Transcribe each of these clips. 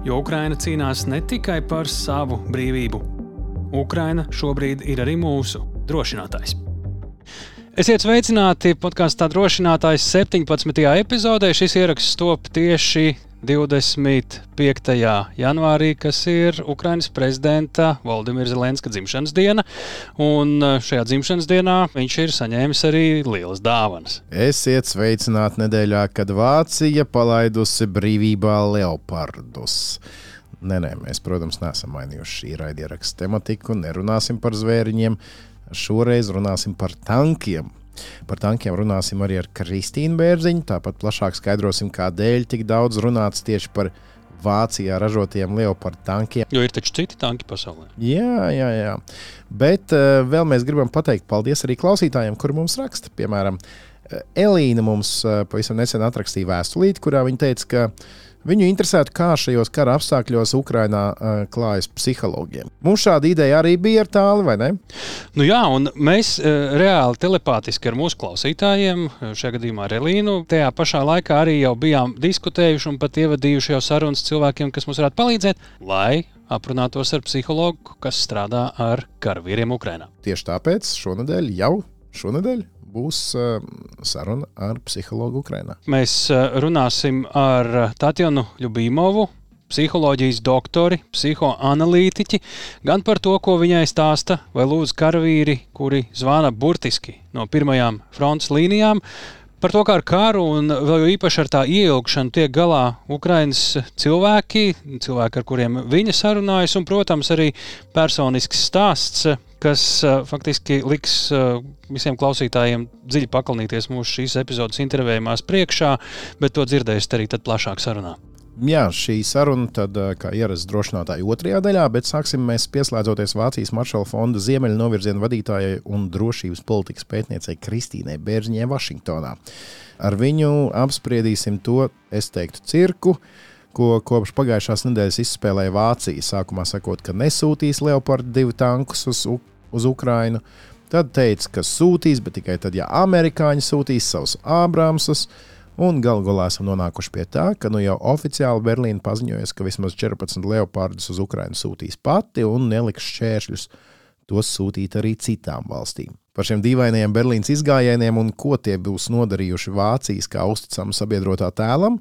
Jo Ukraina cīnās ne tikai par savu brīvību. Ukraina šobrīd ir arī mūsu drošinātājs. Esiet sveicināti podkāstā drošinātājs 17. epizodē. Šis ieraksts top tieši 25. janvārī, kas ir Ukraiņas prezidenta Valdimira Zelenska dzimšanas diena. Un uh, šajā dzimšanas dienā viņš ir saņēmis arī lielas dāvanas. Esiet sveicināti nedēļā, kad Vācija palaidusi brīvībā leopardus. Nē, nē, mēs, protams, neesam mainījuši šī raidieraksta tematiku, nerunāsim par zvēriņiem. Šoreiz runāsim par tankiem Par tankiem runāsim arī ar Kristīnu Bērziņu. Tāpat plašāk skaidrosim, kādēļ tik daudz runāts tieši par Vācijā ražotiem Leopardu tankiem. Jo ir taču citi tanki pasaulē. Jā, jā, jā. Bet uh, vēl mēs gribam pateikt paldies arī klausītājiem, kuri mums raksta. Piemēram, eh, Elīna mums uh, pavisam nesen atrakstīja vēstulīti, kurā viņa teica, ka Viņu interesētu, kā šajos kara apstākļos Ukrainā uh, klājas psihologiem. Mums šāda ideja arī bija ar tālu, vai ne? Nu jā, un mēs uh, reāli telepātiski ar mūsu klausītājiem, šajā gadījumā ar Elīnu, tajā pašā laikā arī jau bijām diskutējuši un pat ievadījuši jau sarunas cilvēkiem, kas mums varētu palīdzēt, lai aprunātos ar psihologu, kas strādā ar karavīriem Ukrainā. Tieši tāpēc šonadēļ jau šonadēļ būs uh, saruna ar psihologu Ukrajinā. Mēs uh, runāsim ar Tatjanu Ljubīmovu. Psiholoģijas doktori, psihoanalītiķi, gan par to, ko viņai stāsta, vai lūdzu karavīri, kuri zvana burtiski no pirmajām frontes līnijām, par to, kā ar karu un vēl īpaši ar tā ieilgšanu tiek galā Ukraiņas cilvēki, cilvēki, ar kuriem viņa sarunājas, un, protams, arī personisks stāsts kas uh, faktiski liks uh, visiem klausītājiem dziļi pakalnīties mūsu šīs epizodes intervējumās priekšā, bet to dzirdēsiet arī plašāk sarunā. Jā, šī saruna, tad, kā ierasts drošinātāja otrajā daļā, bet sāksim mēs pieslēdzoties Vācijas Maršala fonda ziemeļu novirzienu vadītājai un drošības politikas pētniecei Kristīnai Bērziņai Vašingtonā. Ar viņu apspriedīsim to, es teiktu, cirku, ko kopš pagājušās nedēļas izspēlēja Vācija. Sākumā sakot, ka nesūtīs Leopardu divu tankus uz uz Ukrajinu. Tad teica, ka sūtīs, bet tikai tad, ja amerikāņi sūtīs savus Ābrāmsus. Un galu galā esam nonākuši pie tā, ka nu jau oficiāli Berlīna paziņojas, ka vismaz 14 leopardus uz Ukrajinu sūtīs pati un neliks šķēršļus tos sūtīt arī citām valstīm. Par šiem dīvainajiem Berlīnas izgājieniem un ko tie būs nodarījuši Vācijas kā uzticamu sabiedrotā tēlam,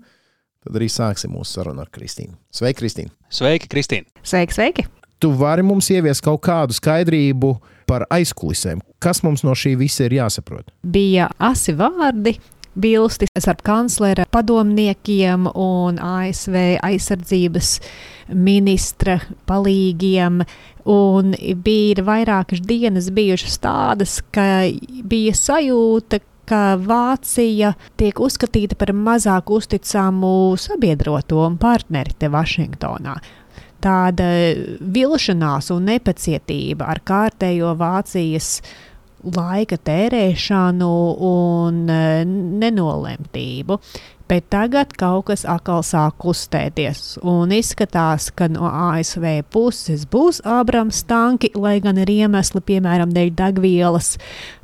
tad arī sāksim mūsu sarunu ar Kristīnu. Sveiki, Kristīna! Sveiki, Kristīna! Sveiki, sveiki! tu vari mums ieviest kaut kādu skaidrību par aizkulisēm. Kas mums no šī visa ir jāsaprot? Bija asi vārdi. Bilsti starp kanclera padomniekiem un ASV aizsardzības ministra palīgiem. Un bija vairākas dienas bijušas tādas, ka bija sajūta, ka Vācija tiek uzskatīta par mazāk uzticamu sabiedroto un partneri te Vašingtonā. Tāda vilšanās un nepacietība ar kārtējo Vācijas laika tērēšanu un e, nenolemtību bet tagad kaut kas atkal sāk kustēties. Un izskatās, ka no ASV puses būs Abrams tanki, lai gan ir iemesli, piemēram, dēļ degvielas.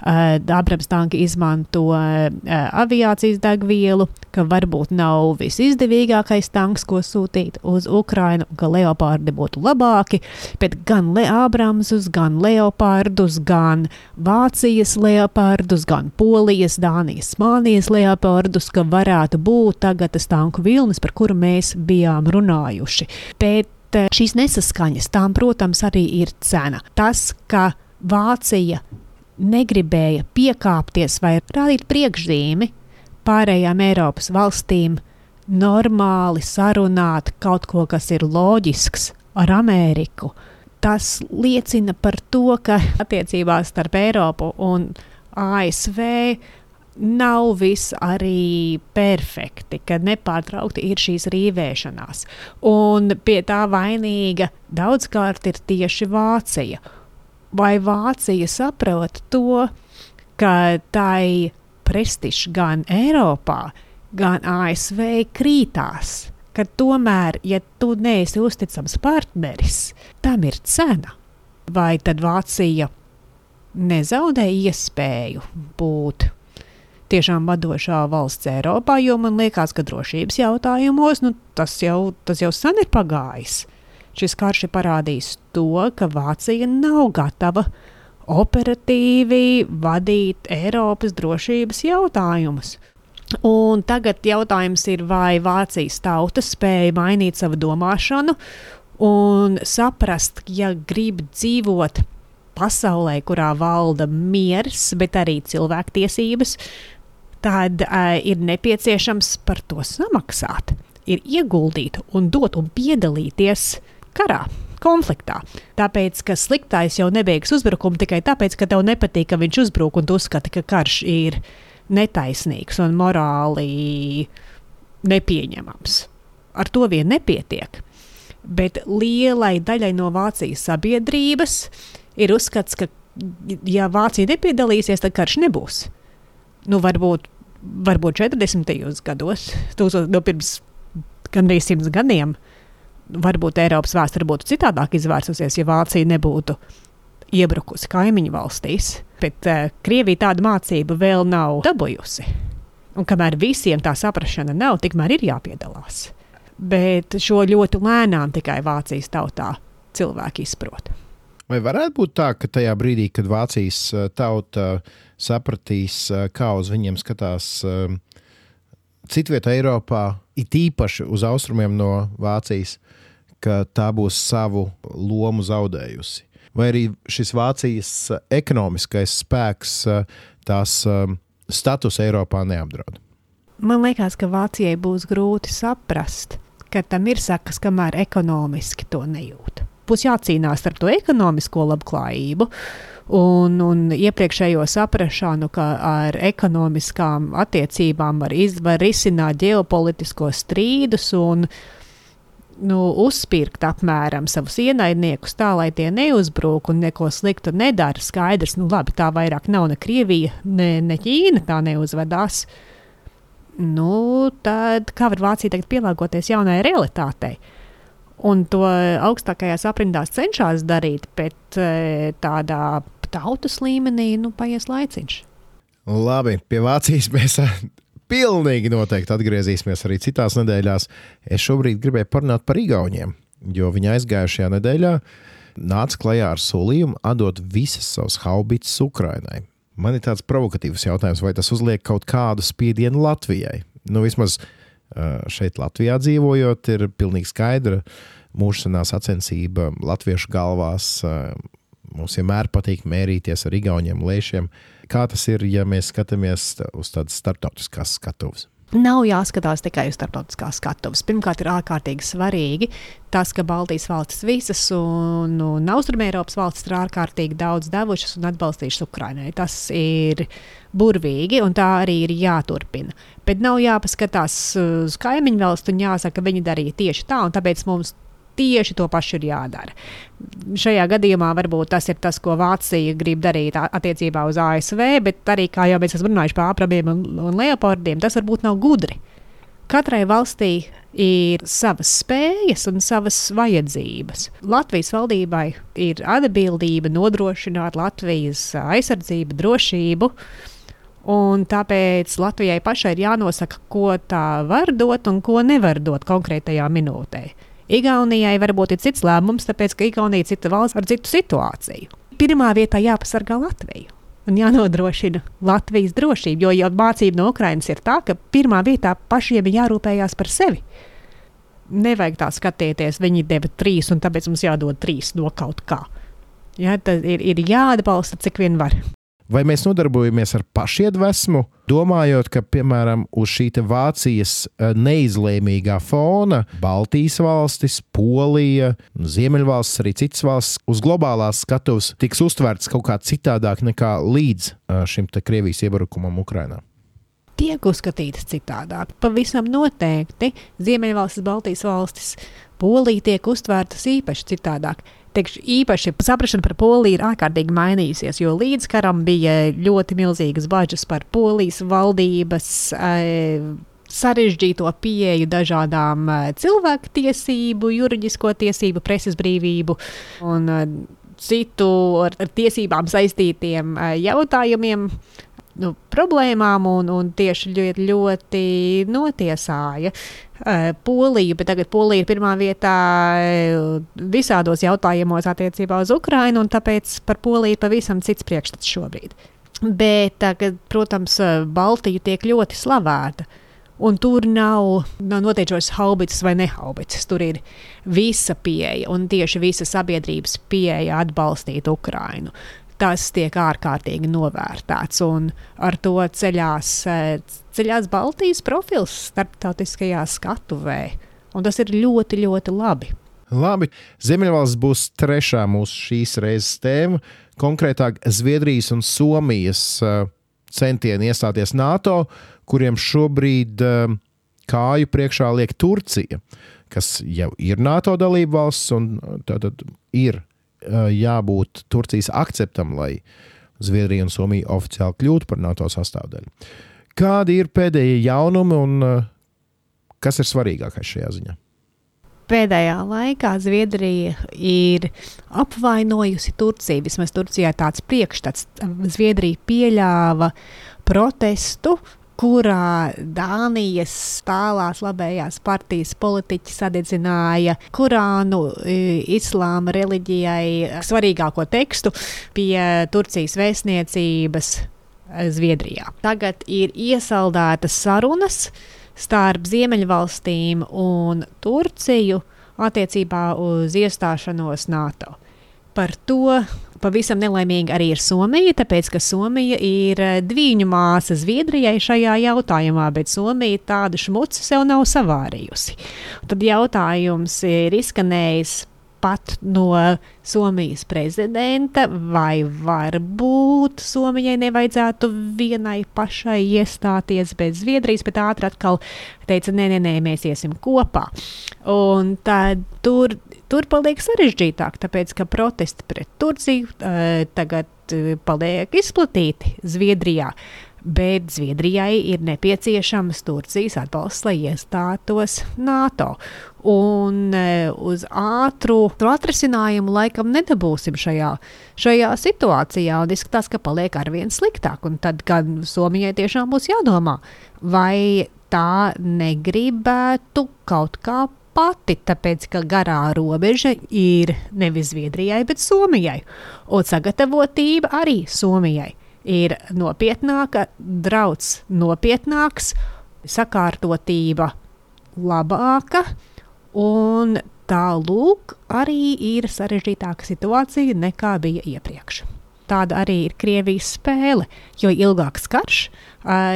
Uh, Abrams tanki izmanto uh, aviācijas degvielu, ka varbūt nav visizdevīgākais tanks, ko sūtīt uz Ukrajinu, ka leopardi būtu labāki, bet gan Le Abramsus, gan leopardus, gan Vācijas leopardus, gan Polijas, Dānijas, Spānijas leopardus, ka varētu būt būt tagad tas tanku vilnis, par kuru mēs bijām runājuši. Bet eh, šīs nesaskaņas, tām, protams, arī ir cena. Tas, ka Vācija negribēja piekāpties vai rādīt priekšzīmi pārējām Eiropas valstīm, normāli sarunāt kaut ko, kas ir loģisks ar Ameriku. Tas liecina par to, ka attiecībās starp Eiropu un ASV nav viss arī perfekti, kad nepārtraukti ir šīs rīvēšanās. Un pie tā vainīga daudzkārt ir tieši Vācija. Vai Vācija saprot to, ka tai prestižs gan Eiropā, gan ASV krītās? Ka tomēr, ja tu neesi uzticams partneris, tam ir cena. Vai tad Vācija nezaudē iespēju būt tiešām vadošā valsts Eiropā, jo man liekas, ka drošības jautājumos nu, tas, jau, tas jau sen ir pagājis. Šis karš ir parādījis to, ka Vācija nav gatava operatīvi vadīt Eiropas drošības jautājumus. Un tagad jautājums ir, vai Vācijas tauta spēja mainīt savu domāšanu un saprast, ja grib dzīvot pasaulē, kurā valda miers, bet arī cilvēktiesības, tad uh, ir nepieciešams par to samaksāt, ir ieguldīt un dot un piedalīties karā. Konfliktā. Tāpēc, ka sliktais jau nebeigs uzbrukumu tikai tāpēc, ka tev nepatīk, ka viņš uzbruk un tu uzskati, ka karš ir netaisnīgs un morāli nepieņemams. Ar to vien nepietiek. Bet lielai daļai no Vācijas sabiedrības ir uzskats, ka, ja Vācija nepiedalīsies, tad karš nebūs. Nu, varbūt varbūt 40. gados, tūkstoš, no pirms gandrīz simts gadiem, varbūt Eiropas vēsture būtu citādāk izvērsusies, ja Vācija nebūtu iebrukusi kaimiņu valstīs. Bet uh, Krievija tādu mācību vēl nav dabūjusi. Un kamēr visiem tā saprāšana nav, tikmēr ir jāpiedalās. Bet šo ļoti lēnām tikai Vācijas tautā cilvēki izprot. Vai varētu būt tā, ka tajā brīdī, kad Vācijas eh, tauta sapratīs, eh, kā uz viņiem skatās eh, citvieta Eiropā, it īpaši uz austrumiem no Vācijas, ka tā būs savu lomu zaudējusi? Vai arī šis Vācijas ekonomiskais spēks tās status Eiropā neapdraud? Man liekas, ka Vācijai būs grūti saprast, ka tam ir sakas, kamēr ekonomiski to nejūt būs jācīnās ar to ekonomisko labklājību. Un, un iepriekšējo saprāšanu, ka ar ekonomiskām attiecībām var, iz, var risināt ģeopolitiskos strīdus un nu, uzspirkt apmēram savus ienaidniekus tā, lai tie neuzbrūk un neko sliktu nedara. Skaidrs, nu labi, tā vairāk nav ne Krievija, ne, ne Ķīna tā neuzvedās. Nu, tad kā var Vācija tagad pielāgoties jaunajai realitātei? un to augstākajās aprindās cenšas darīt, bet e, tādā tautas līmenī nu, paies laiciņš. Labi, pie Vācijas mēs pilnīgi noteikti atgriezīsimies arī citās nedēļās. Es šobrīd gribēju parunāt par Igauniem, jo viņi aizgājušajā nedēļā nāca klajā ar solījumu atdot visas savas haubītas Ukrainai. Man ir tāds provokatīvs jautājums, vai tas uzliek kaut kādu spiedienu Latvijai? Nu, vismaz uh, šeit Latvijā dzīvojot, ir pilnīgi skaidra mūžsanā sacensība latviešu galvās. Mums vienmēr patīk mērīties ar igauniem lēšiem. Kā tas ir, ja mēs skatāmies uz tādas starptautiskās skatuves? Nav jāskatās tikai uz starptautiskās skatuves. Pirmkārt, ir ārkārtīgi svarīgi tas, ka Baltijas valstis visas un, un Austrumēropas valstis ir ārkārtīgi daudz devušas un atbalstījušas Ukraiņai. Tas ir burvīgi, un tā arī ir jāturpina. Bet nav jāpaskatās uz kaimiņu valstu un jāsaka, ka viņi darīja tieši tā, un tāpēc mums tieši to pašu ir jādara. Šajā gadījumā varbūt tas ir tas, ko Vācija grib darīt attiecībā uz ASV, bet arī, kā jau mēs esam runājuši par ātrabiem un, un leopardiem, tas varbūt nav gudri. Katrai valstī ir savas spējas un savas vajadzības. Latvijas valdībai ir atbildība nodrošināt Latvijas aizsardzību, drošību. Un tāpēc Latvijai pašai ir jānosaka, ko tā var dot un ko nevar dot konkrētajā minūtē. Igaunijai varbūt ir cits lēmums, tāpēc ka Igaunija ir cita valsts ar citu situāciju. Pirmā vietā jāpasargā Latviju. Un jānodrošina Latvijas drošība, jo jau mācība no Ukrainas ir tā, ka pirmā vietā pašiem ir jārūpējas par sevi. Nevajag tā skatīties, viņi deva trīs, un tāpēc mums jādod trīs no kaut kā. Ja, tad ir, ir jāatbalsta, cik vien var. Vai mēs nodarbojamies ar pašiedvesmu, domājot, ka, piemēram, uz šī Vācijas eh, neizlēmīgā fona Baltijas valstis, Polija, Ziemeļvalstis, arī citas valstis uz globālās skatuves tiks uztverts kaut kā citādāk nekā līdz eh, šim Krievijas iebrukumam Ukrajinā? tiek uzskatītas citādāk. Pavisam noteikti Ziemeļvalstis, Baltijas valstis, Polija tiek uztvērtas īpaši citādāk. Teikšu, īpaši saprāšana par Poliju ir ārkārtīgi mainījusies, jo līdz karam bija ļoti milzīgas bažas par Polijas valdības. E, sarežģīto pieeju dažādām uh, cilvēktiesību, juridisko tiesību, preses brīvību un uh, citu ar, ar tiesībām saistītiem jautājumiem. Nu, problēmām un, un tieši ļoti, ļoti notiesāja uh, Poliju, bet tagad Polija ir pirmā vietā uh, visādos jautājumos attiecībā uz Ukrajinu, un tāpēc par Poliju ir pavisam cits priekšstats šobrīd. Bet tagad, protams, Baltija tiek ļoti slavēta. Un tur nav, nav noteicošas haubicas vai nehaubicas. Tur ir visa pieeja un tieši visa sabiedrības pieeja atbalstīt Ukrainu. Tas tiek ārkārtīgi novērtēts, un ar to ceļās, ceļās Baltijas profils starptautiskajā skatuvē. Un tas ir ļoti, ļoti labi. Labi, Ziemeļvalsts būs trešā mūsu šīs reizes tēma. Konkrētāk, Zviedrijas un Somijas centieni iestāties NATO. Kuriem šobrīd uh, kāju priekšā liek Turcija, kas jau ir NATO dalība valsts, un eh, tātad ir jābūt Turcijas akceptam, lai Zviedrija un Somija oficiāli kļūtu par NATO sastāvdaļu. Kādi ir pēdējie jaunumi un uh, kas ir svarīgākais šajā ziņā? Pēdējā laikā Zviedrija ir apvainojusi Turciju. Vismaz Turcijā tāds priekšstats. Zviedrija pieļāva protestu kurā Dānijas tālās labējās partijas politiķi sadedzināja Kurānu islāma reliģijai svarīgāko tekstu pie Turcijas vēstniecības Zviedrijā. Tagad ir iesaldētas sarunas starp Ziemeļvalstīm un Turciju attiecībā uz iestāšanos NATO. Par to pavisam nelaimīga arī ir Somija, tāpēc ka Somija ir eh, dviņu māsa Zviedrijai šajā jautājumā, bet Somija tādu šmucu sev nav savārījusi. Tad jautājums ir izskanējis pat no Somijas prezidenta, vai varbūt Somijai nevajadzētu vienai pašai iestāties bez Zviedrijas, bet ātri atkal teica, nē, nē, nē mēs iesim kopā. Un tad tur tur paliek sarežģītāk, tāpēc ka protesti pret Turciju uh, tagad uh, paliek izplatīti Zviedrijā. Bet Zviedrijai ir nepieciešams Turcijas atbalsts, lai iestātos NATO. Un e, uz ātru atrisinājumu laikam nedabūsim šajā, šajā situācijā. Un izskatās, ka paliek arvien sliktāk. Un tad, kad Somijai tiešām būs jādomā, vai tā negribētu kaut kā pati, tāpēc ka garā robeža ir nevis Zviedrijai, bet Somijai. Un sagatavotība arī Somijai ir nopietnāka, draudz nopietnāks, sakārtotība labāka. Un tālūk arī ir sarežģītāka situācija nekā bija iepriekš tāda arī ir Krievijas spēle. Jo ilgāks karš,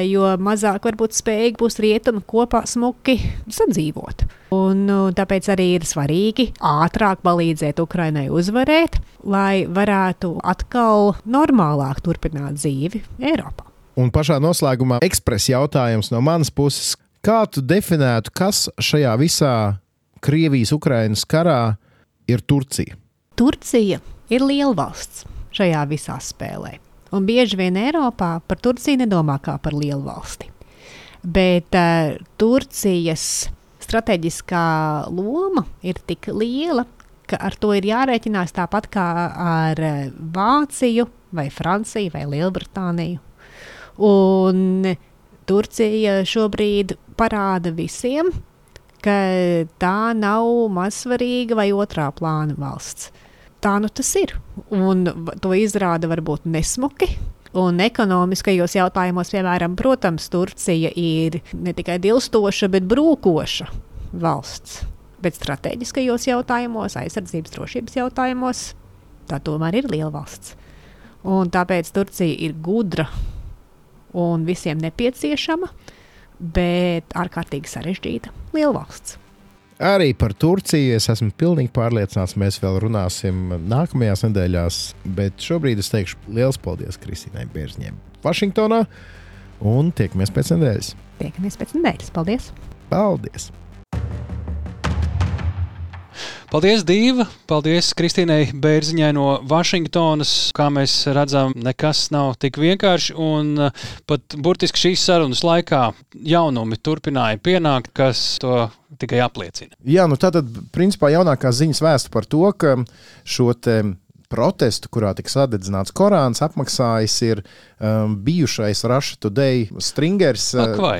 jo mazāk varbūt spējīgi būs rietumi kopā smuki sadzīvot. Un, tāpēc arī ir svarīgi ātrāk palīdzēt Ukrainai uzvarēt, lai varētu atkal normālāk turpināt dzīvi Eiropā. Un pašā noslēgumā ekspresa jautājums no manas puses. Kā tu definētu, kas šajā visā Krievijas-Ukrainas karā ir Turcija? Turcija ir liela valsts šajā visā spēlē. Un bieži vien Eiropā par Turciju nedomā kā par lielu valsti. Bet uh, Turcijas strateģiskā loma ir tik liela, ka ar to ir jārēķinās tāpat kā ar uh, Vāciju, vai Franciju, vai Lielbritāniju. Un Turcija šobrīd parāda visiem, ka tā nav mazsvarīga vai otrā plāna valsts tā nu tas ir. Un to izrāda varbūt nesmuki. Un ekonomiskajos jautājumos, piemēram, protams, Turcija ir ne tikai dilstoša, bet brūkoša valsts. Bet strateģiskajos jautājumos, aizsardzības drošības jautājumos, tā tomēr ir liela valsts. Un tāpēc Turcija ir gudra un visiem nepieciešama, bet ārkārtīgi sarežģīta liela valsts. Arī par Turciju es esmu pilnīgi pārliecināts. Mēs vēl runāsim nākamajās nedēļās, bet šobrīd es teikšu liels paldies Kristīnai Bērzņiem Vašingtonā. Un tiekamies pēc nedēļas. Tiekamies pēc nedēļas. Paldies! Paldies! Paldies, Dīva! Paldies Kristīnai Bērziņai no Vašingtonas. Kā mēs redzam, nekas nav tik vienkārši. Un uh, pat burtiski šīs sarunas laikā jaunumi turpināja pienākt, kas to tikai apliecina. Jā, nu tā tad principā jaunākā ziņas vēsta par to, ka šo protestu, kurā tika sadedzināts Korāns, apmaksājis ir um, bijušais Russia Today stringers. Ak, vai?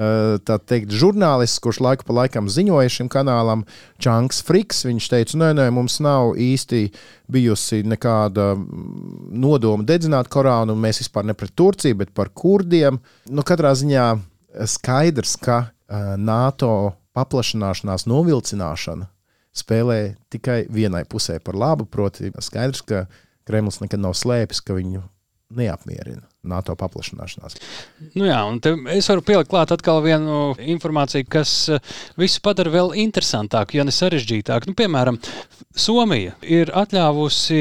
Eh, tā teikt, žurnālists, kurš laiku pa laikam ziņoja šim kanālam, Čanks Friks. Viņš teica, nē, nē, mums nav īsti bijusi nekāda mm, nodoma dedzināt Korānu, un mēs vispār ne pret Turciju, bet par kurdiem. Nu, katrā ziņā skaidrs, ka uh, NATO paplašināšanās novilcināšana spēlē tikai vienai pusē par labu. Proti, skaidrs, ka Kremlis nekad nav slēpis, ka viņu neapmierina NATO paplašināšanās. Nu jā, un es varu pielikt klāt atkal vienu informāciju, kas eh, visu padara vēl interesantāku, ja ne sarežģītāku. Nu, piemēram, Somija ir atļāvusi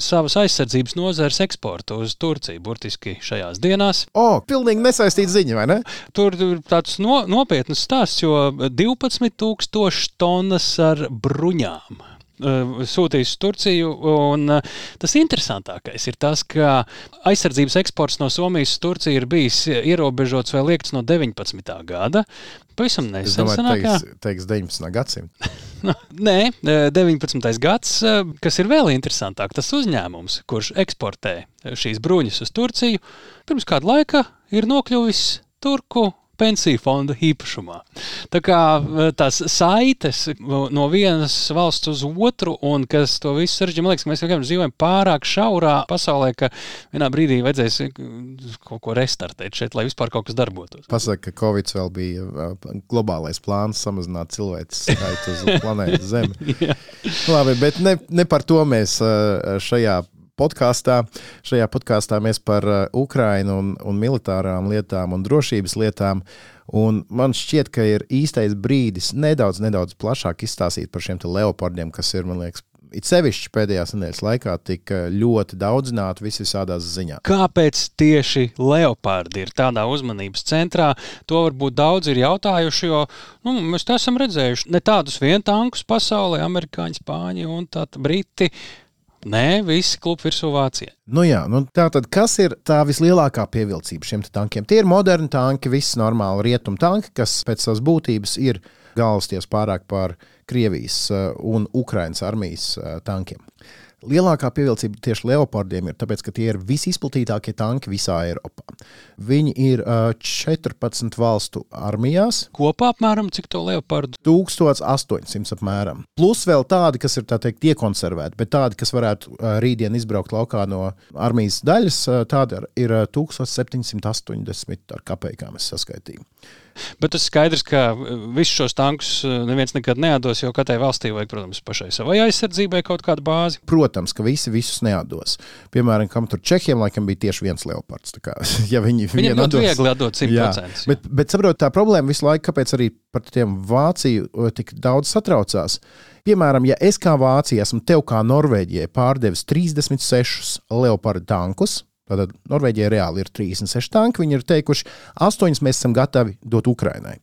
savas aizsardzības nozares eksportu uz Turciju burtiski šajās dienās. O, oh, pilnīgi nesaistīta ziņa, vai ne? Tur ir tāds no, nopietns stāsts, jo 12,000 tonnas ar bruņām sūtījis uz Turciju. Un, eh, tas interesantākais ir tas, ka aizsardzības eksports no Somijas uz Turciju ir bijis ierobežots vai liekts no 19. gada. Pavisam nesen. Es domāju, ka teiks, teiks 19. gadsimta. Nē, 19. Eh, gads, kas ir vēl interesantāk, tas uzņēmums, kurš eksportē šīs bruņas uz Turciju, pirms kāda laika ir nokļuvis Turku pensiju fonda īpašumā. Tā kā eh, tās saites no vienas valsts uz otru, un kas to visu sarežģīja, man liekas, mēs vienkārši dzīvojam pārāk šaurā pasaulē, ka vienā brīdī vajadzēs eh, kaut ko restartēt šeit, lai vispār kaut kas darbotos. Pasaka, ka Covid vēl bija eh, globālais plāns samazināt cilvēku skaitu uz planētas Zemi. Labi, bet ne, ne par to mēs šajā podkāstā. Šajā podkāstā mēs par uh, Ukrajinu un, un militārām lietām un drošības lietām. Un man šķiet, ka ir īstais brīdis nedaudz, nedaudz plašāk izstāstīt par šiem leopardiem, kas ir, man liekas, it sevišķi pēdējās nedēļas laikā tik ļoti daudzināti visādās ziņās. Kāpēc tieši leopardi ir tādā uzmanības centrā? To varbūt daudzi ir jautājuši, jo nu, mēs esam redzējuši ne tādus vien tankus pasaulē, amerikāņi, spāņi un briti. Nē, visi klubi virsū Vācijai. Nu jā, nu tā tad kas ir tā vislielākā pievilcība šiem tankiem? Tie ir moderni tanki, viss normāli rietumu tanki, kas pēc savas būtības ir galvasties pārāk par Krievijas uh, un Ukrainas armijas uh, tankiem. Lielākā pievilcība tieši leopardiem ir tas, ka tie ir visizplatītākie tanki visā Eiropā. Viņi ir uh, 14 valstu armijās. Kopā apmēram cik to leopardu? 1800 apmēram. Plus vēl tādi, kas ir teikt, iekonservēti, bet tādi, kas varētu uh, rītdien izbraukt laukā no armijas daļas, uh, tādi ir uh, 1780 ar kapekām es saskaitīju. Bet tas skaidrs, ka uh, visus šos tankus uh, neviens nekad neatdos, jo katrai valstī vajag, protams, pašai savai aizsardzībai kaut kādu bāzi. Protams, ka visi visus neatdos. Piemēram, kam tur Čehiem laikam bija tieši viens leopards. Kā, ja viņi, Viņam ļoti viegli atdot 100%. Jā, bet, bet saprot, tā problēma visu laiku, kāpēc arī par tiem Vāciju uh, tik daudz satraucās. Piemēram, ja es kā Vācija esmu tev kā Norvēģijai pārdevis 36 leopardu tankus, Tātad Norvēģijai reāli ir 36 tanki. Viņi ir teikuši, 8 mēs esam gatavi dot Ukrainai.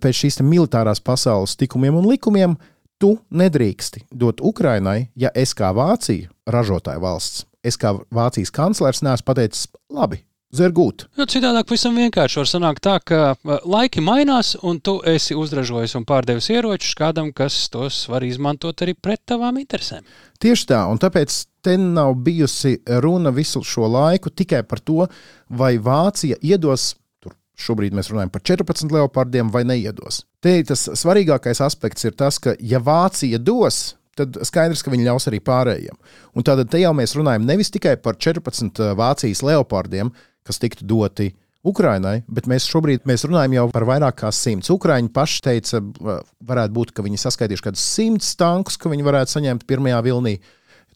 Pēc šīs militārās pasaules tikumiem un likumiem tu nedrīksti dot Ukrainai, ja es kā Vācija, ražotāja valsts, es kā Vācijas kanclers, neesmu pateicis, labi, Zergūt. Jo citādāk pavisam vienkārši var sanākt tā, ka laiki mainās, un tu esi uzražojis un pārdevis ieročus kādam, kas tos var izmantot arī pret tavām interesēm. Tieši tā, un tāpēc te nav bijusi runa visu šo laiku tikai par to, vai Vācija iedos. Šobrīd mēs runājam par 14 leopardiem, vai neiedos. Te tas svarīgākais aspekts ir tas, ka, ja Vācija dos, tad skaidrs, ka viņi ļaus arī pārējiem. Un tad jau mēs runājam nevis tikai par 14 Vācijas leopardiem, kas tiktu doti Ukrainai, bet mēs šobrīd mēs runājam jau par vairāk kā simts. Ukrāņi paši teica, varētu būt, ka viņi saskaitījuši kādus simtus tankus, ko viņi varētu saņemt pirmajā vilnī.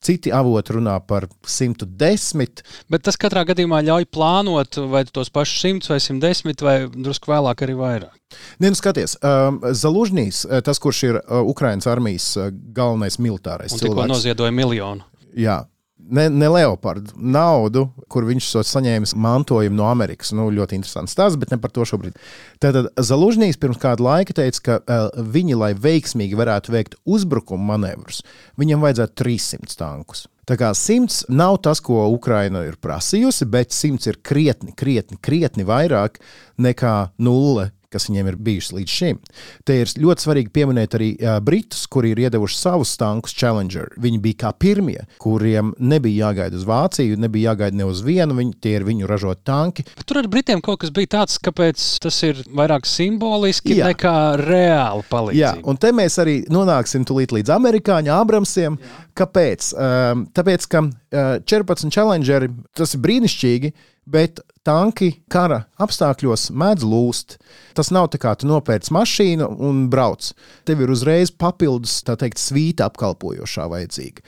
Citi avoti runā par 110. Bet tas katrā gadījumā ļauj plānot vai tos pašus 100 vai 110 vai drusku vēlāk arī vairāk. Nē, nu skaties, um, Zalužņīs, tas, kurš ir uh, Ukraiņas armijas uh, galvenais militārais Un cilvēks, tikko noziedoja miljonu. Jā, ne, ne leopardu naudu, kur viņš to saņēmis mantojumu no Amerikas. Nu, ļoti interesants stāsts, bet ne par to šobrīd. Tātad Zalužņīs pirms kāda laika teica, ka uh, viņi, lai veiksmīgi varētu veikt uzbrukuma manevrus, viņam vajadzētu 300 tankus. Tā kā simts nav tas, ko Ukraina ir prasījusi, bet simts ir krietni, krietni, krietni vairāk nekā nulle kas viņiem ir bijušas līdz šim. Te ir ļoti svarīgi pieminēt arī uh, Britus, kuri ir iedevuši savus tankus Challenger. Viņi bija kā pirmie, kuriem nebija jāgaida uz Vāciju, nebija jāgaida ne uz vienu, viņi, tie ir viņu ražot tanki. Bet tur ar Britiem kaut kas bija tāds, kāpēc tas ir vairāk simboliski Jā. nekā reāli palīdzība. Jā, un te mēs arī nonāksim līdz amerikāņu Abramsiem. Jā. Kāpēc? Um, tāpēc, ka uh, 14 Challengeri tas ir brīnišķīgi bet tanki kara apstākļos mēdz lūst. Tas nav tā kā tu nopērci mašīnu un brauc. Tev ir uzreiz papildus teikt, svīta apkalpojošā vajadzīga.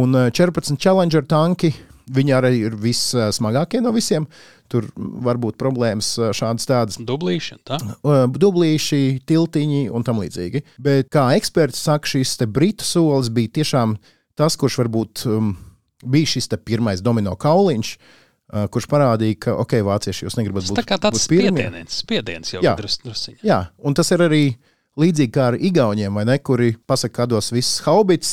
Un 14 eh, Challenger tanki. Viņi arī ir vissmagākie no visiem. Tur var būt problēmas eh, šādas tādas. Dublīši, tā? Eh, dublīši, tiltiņi un tam līdzīgi. Bet, kā eksperts saka, šis britu solis bija tiešām tas, kurš varbūt um, bija šis pirmais domino kauliņš, uh, Uh, kurš parādīja, ka, ok, vācieši jūs negribat būt tā tāds spiediens, spiediens jau jā, drus, drusciņ. Jā, un tas ir arī līdzīgi kā ar Igauniem, vai ne, kuri pasaka, kādos viss haubits,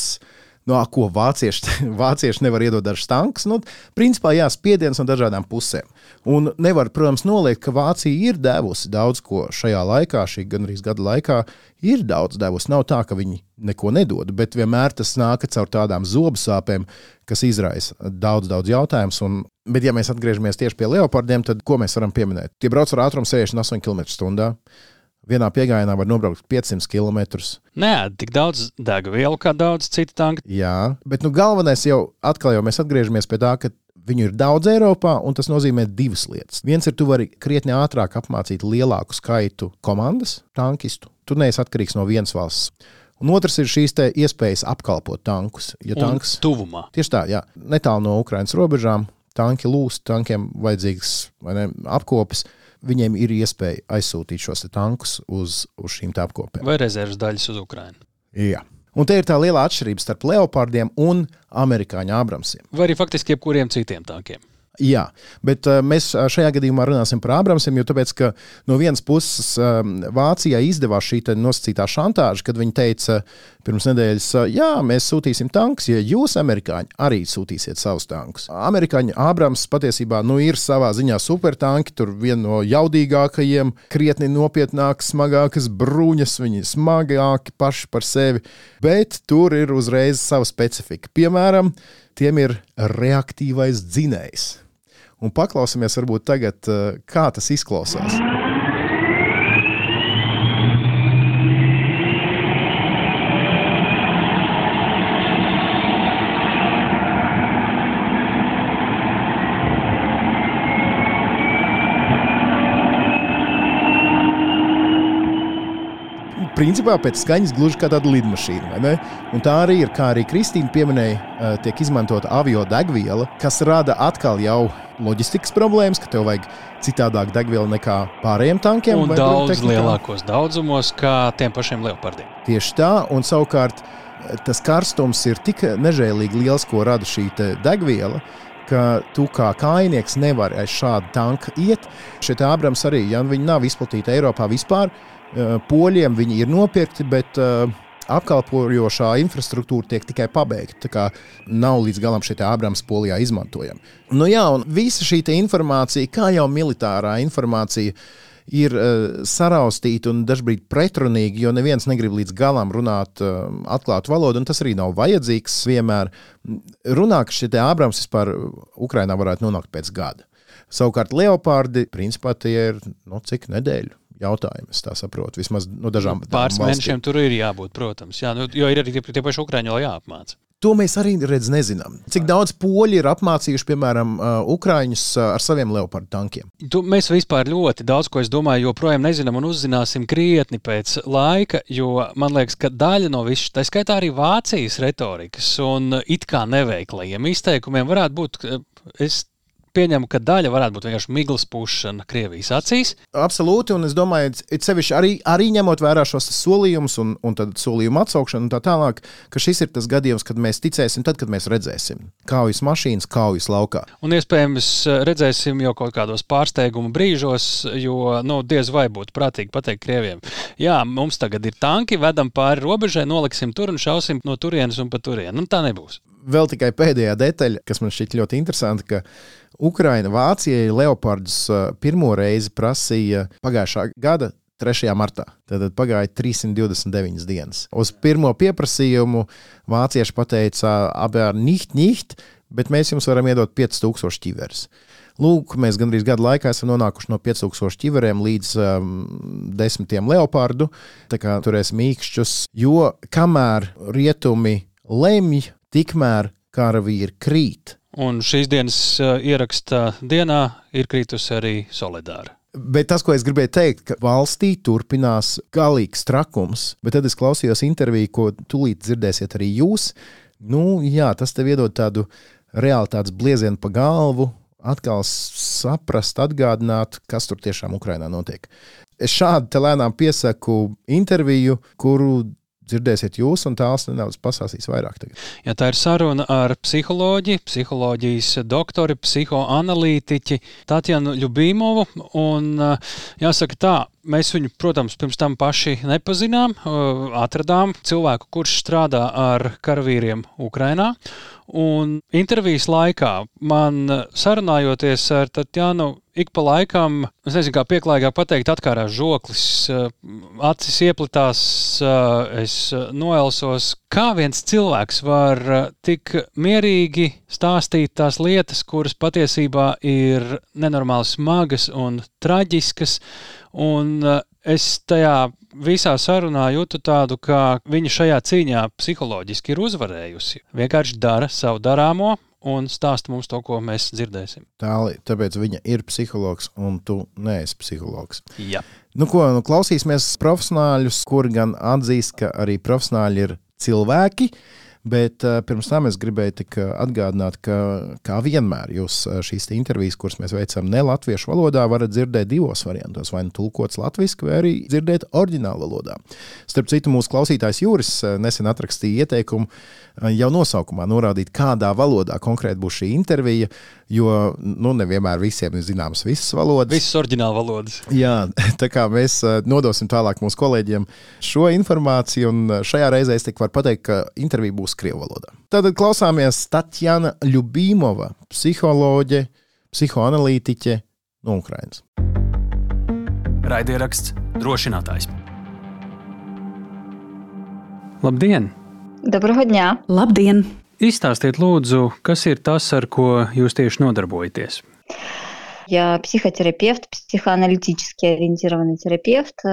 no ko vācieši, vācieši nevar iedot dažs tanks. Nu, principā, jā, spiediens no dažādām pusēm. Un nevar, protams, noliekt, ka Vācija ir devusi daudz ko šajā laikā, šī gandrīz gada laikā, ir daudz devusi. Nav tā, ka viņi neko nedod, bet vienmēr tas nāk caur tādām zobu sāpēm, kas izraisa daudz, daudz jautājumus. Bet, ja mēs atgriežamies tieši pie leopardiem, tad ko mēs varam pieminēt? Tie brauc ar ātrumu 68 km/h. Vienā piegājienā var nobraukt 500 km. Nē, tik daudz degvielu kā daudz citu tanku. Jā, bet nu, galvenais jau atkal jau mēs atgriežamies pie tā, ka viņu ir daudz Eiropā, un tas nozīmē divas lietas. Viens ir, tu vari krietni ātrāk apmācīt lielāku skaitu komandas, tankistu. Tu neesi atkarīgs no vienas valsts. Un otrs ir šīs iespējas apkalpot tankus. Ja tanks, tuvumā. Tieši tā, jā, netālu no Ukraiņas robežām, tanki lūst, tankiem vajadzīgs ne, apkopes. Viņiem ir iespēja aizsūtīt šos tankus uz, uz šīm apkopēm. Vai rezerves daļas uz Ukrajinu. Jā. Un te ir tā liela atšķirība starp leopardiem un amerikāņu abramsiem. Vai arī faktiski jebkuriem citiem tankiem. Jā, bet uh, mēs šajā gadījumā runāsim par Abramsiem, jo tāpēc, no vienas puses uh, Vācijai izdevās šī nosacītā šantāža, kad viņi teica pirms nedēļas, jā, mēs sūtīsim tankus, ja jūs, amerikāņi, arī sūtīsiet savus tankus. Amerikāņu Abrams patiesībā nu, ir savā ziņā supertanki, tur viena no jaudīgākajiem, krietni nopietnākas, smagākas bruņas, viņi ir smagāki paši par sevi, bet tur ir uzreiz sava specifika. Piemēram, tiem ir reaktīvais dzinējs un paklausāmies varbūt tagad, eh, kā tas izklausās. principā pēc skaņas gluži kā tāda lidmašīna. Tā arī ir, kā arī Kristīna pieminēja, eh, tiek izmantota avio degviela, kas rada atkal jau loģistikas problēmas, ka tev vajag citādāk degvielu nekā pārējiem tankiem. Un daudz lielākos daudzumos, kā tiem pašiem leopardiem. Tieši tā, un savukārt eh, tas karstums ir tik nežēlīgi liels, ko rada šī degviela. Ka tu kā kainieks nevari aiz šādu tanku iet. Šie Abrams arī, ja viņi nav izplatīti Eiropā vispār, eh, poļiem viņi ir nopirkti, bet uh, apkalpojošā infrastruktūra tiek tikai pabeigta. Tā kā nav līdz galam šī Abrams polijā izmantojama. Nu, jā, un visa šī informācija, kā jau militārā informācija, ir uh, saraustīta un dažkārt pretrunīga, jo neviens negrib līdz galam runāt uh, atklātu valodu, un tas arī nav vajadzīgs vienmēr. Runā, ka šie Abrams vispār Ukrainā varētu nonākt pēc gada. Savukārt Leopardi, principā, tie ir nu, cik nedēļu jautājumu. Es tā saprotu. Vismaz no dažām nu, pāris mēnešiem tur ir jābūt, protams. Jā, nu, jo ir arī tie, tie paši ukrāņi vēl jāapmāca. To mēs arī redz, nezinām. Cik daudz poļi ir apmācījuši, piemēram, uh, ukrāņus uh, ar saviem leopardu tankiem? Tu, mēs vispār ļoti daudz ko, es domāju, joprojām nezinām un uzzināsim krietni pēc laika, jo man liekas, ka daļa no visas, tā skaitā arī Vācijas retorikas un it kā neveiklajiem izteikumiem varētu būt, es pieņemu, ka daļa varētu būt vienkārši miglas pušana Krievijas acīs. Absolūti, un es domāju, it sevišķi arī, arī ņemot vērā šos solījumus un, un solījumu atsaukšanu un tā tālāk, ka šis ir tas gadījums, kad mēs ticēsim, tad, kad mēs redzēsim kaujas mašīnas, kaujas laukā. Un iespējams redzēsim jau kaut kādos pārsteiguma brīžos, jo nu, diez vai būtu prātīgi pateikt Krieviem, jā, mums tagad ir tanki, vedam pāri robežai, noliksim tur un šausim no turienes un pa turieni. Nu, tā nebūs. Vēl tikai pēdējā detaļa, kas man šķiet ļoti interesanta, ka Ukraina Vācijai Leopardus uh, pirmo reizi prasīja pagājušā gada 3. martā. Tad pagāja 329 dienas. Uz pirmo pieprasījumu vācieši pateica, abi ar niht, niht, bet mēs jums varam iedot 5000 ķiveres. Lūk, mēs gandrīz gadu laikā esam nonākuši no 5000 ķiveriem līdz um, desmitiem leopardu. Tā kā turēsim īkšķus, jo kamēr rietumi lemj, tikmēr karavīri krīt. Un šīs dienas uh, ierakstā dienā ir kritusi arī solidāra. Bet tas, ko es gribēju teikt, ka valstī turpinās galīgs trakums, bet tad es klausījos interviju, ko tūlīt dzirdēsiet arī jūs. Nu, jā, tas tev iedod tādu realitātes bliezienu pa galvu, atkal saprast, atgādināt, kas tur tiešām Ukrainā notiek. Es šādi lēnām piesaku interviju, kuru dzirdēsiet jūs, un tās nedaudz pasāstīs vairāk. Tagad. Ja tā ir saruna ar psiholoģiju, psiholoģijas doktori, psihoanalītiķi Tatjanu Ljubīmovu. Un, jāsaka tā, mēs viņu, protams, pirms tam paši nepazinām. Atradām cilvēku, kurš strādā ar karavīriem Ukrainā. Un intervijas laikā man sarunājoties ar Tatjanu, ik pa laikam, es nezinu, kā pieklājīgāk pateikt, atkārās žoklis, acis ieplitās, es noelsos. Kā viens cilvēks var tik mierīgi stāstīt tās lietas, kuras patiesībā ir nenormāli smagas un traģiskas, un es tajā visā sarunā jūtu tādu, ka viņa šajā cīņā psiholoģiski ir uzvarējusi. Vienkārši dara savu darāmo. Un stāsta mums to, ko mēs dzirdēsim. Tāli, tāpēc viņa ir psihologs, un tu neesi psihologs. Jā. Nu, ko, nu, klausīsimies profesionāļus, kuri gan atzīst, ka arī profesionāļi ir cilvēki. Bet uh, pirms tam es gribēju tik atgādināt, ka, kā vienmēr, jūs šīs intervijas, kuras mēs veicam ne latviešu valodā, varat dzirdēt divos variantos. Vai nu tulkots latviešu, vai arī dzirdēt oriģinālu valodā. Starp citu, mūsu klausītājs Juris nesen atrakstīja ieteikumu jau nosaukumā norādīt, kādā valodā konkrēti būs šī intervija, jo nu, nevienmēr visiem ir zināmas visas valodas. Visas oriģināla valodas. Jā, tā kā mēs nodosim tālāk mūsu kolēģiem šo informāciju, un šajā reizē es tikai varu pateikt, ka intervija būs krievu valodā. Tad klausāmies Tatjana Ljubīmova, psiholoģe, psihoanalītiķe no Ukrainas. Raidieraksts drošinātājs. Labdien! Доброго дня! Labdien! Izstāstiet, lūdzu, kas ir tas, ar ko jūs tieši nodarbojaties? Я psihoterapeits, psihoanalītiski orientēts terapeits.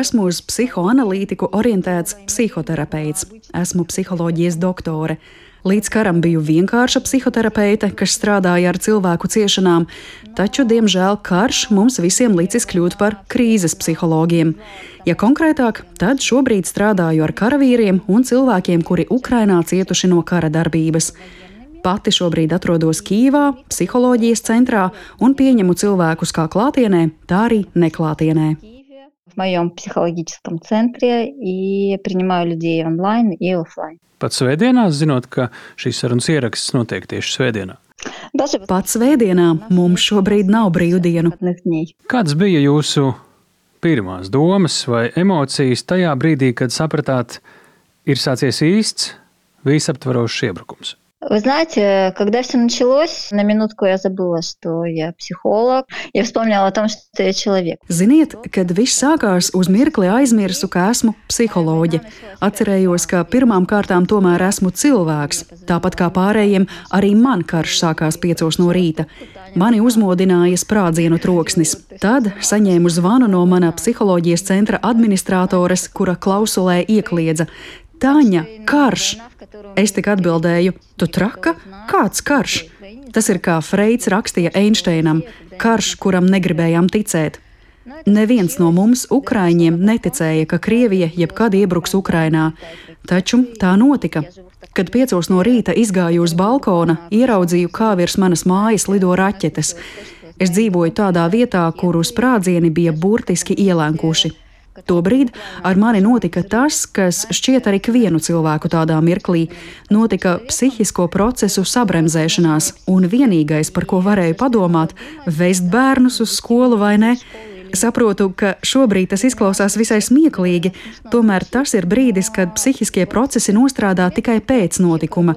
Esmu uz psihoanalītiku orientēts psihoterapeits. Esmu psiholoģijas doktore. Līdz karam biju vienkārša psihoterapeite, kas strādāja ar cilvēku ciešanām, taču, diemžēl, karš mums visiem licis kļūt par krīzes psihologiem. Ja konkrētāk, tad šobrīd strādāju ar karavīriem un cilvēkiem, kuri Ukrainā cietuši no kara darbības. Pati šobrīd atrodos Kīvā, psiholoģijas centrā un pieņemu cilvēkus kā klātienē, tā arī neklātienē. В моем психологическом центре и принимаю людей онлайн и офлайн. Pat svētdienās, zinot, ka šīs sarunas ieraksts notiek tieši svētdienā. Pat svētdienā mums šobrīd nav brīvdienu. Kādas bija jūsu pirmās domas vai emocijas tajā brīdī, kad sapratāt, ir sācies īsts, visaptvarošs iebrukums? Вы знаете, когда все началось, на минутку я забыла, что я психолог. Я вспомнила о том, что я человек. Ziniet, kad viss sākās, uz mirkli aizmirsu, ka esmu psiholoģe. Atcerējos, ka pirmām kārtām tomēr esmu cilvēks. Tāpat kā pārējiem, arī man karš sākās piecos no rīta. Mani uzmodināja sprādzienu troksnis. Tad saņēmu zvanu no mana psiholoģijas centra administratoras, kura klausulē iekliedza: Taņa, karš! Es tik atbildēju, tu traka? Kāds karš? Tas ir kā Freids rakstīja Einsteinam, karš, kuram negribējām ticēt. Neviens no mums, Ukrāņiem, neticēja, ka Krievija jebkad iebruks Ukrainā, taču tā notika. Kad piecos no rīta izgāju uz balkona, ieraudzīju, kā virs manas mājas lido raķetes. Es dzīvoju tādā vietā, kur uz sprādzieni bija burtiski ielēnkuši. Tobrīd ar mani notika tas, kas šķiet ar ikvienu cilvēku tādā mirklī. Notika psihisko procesu sabremzēšanās, un vienīgais, par ko varēju padomāt, vest bērnus uz skolu vai ne. Saprotu, ka šobrīd tas izklausās visai smieklīgi, tomēr tas ir brīdis, kad psihiskie procesi nostrādā tikai pēc notikuma.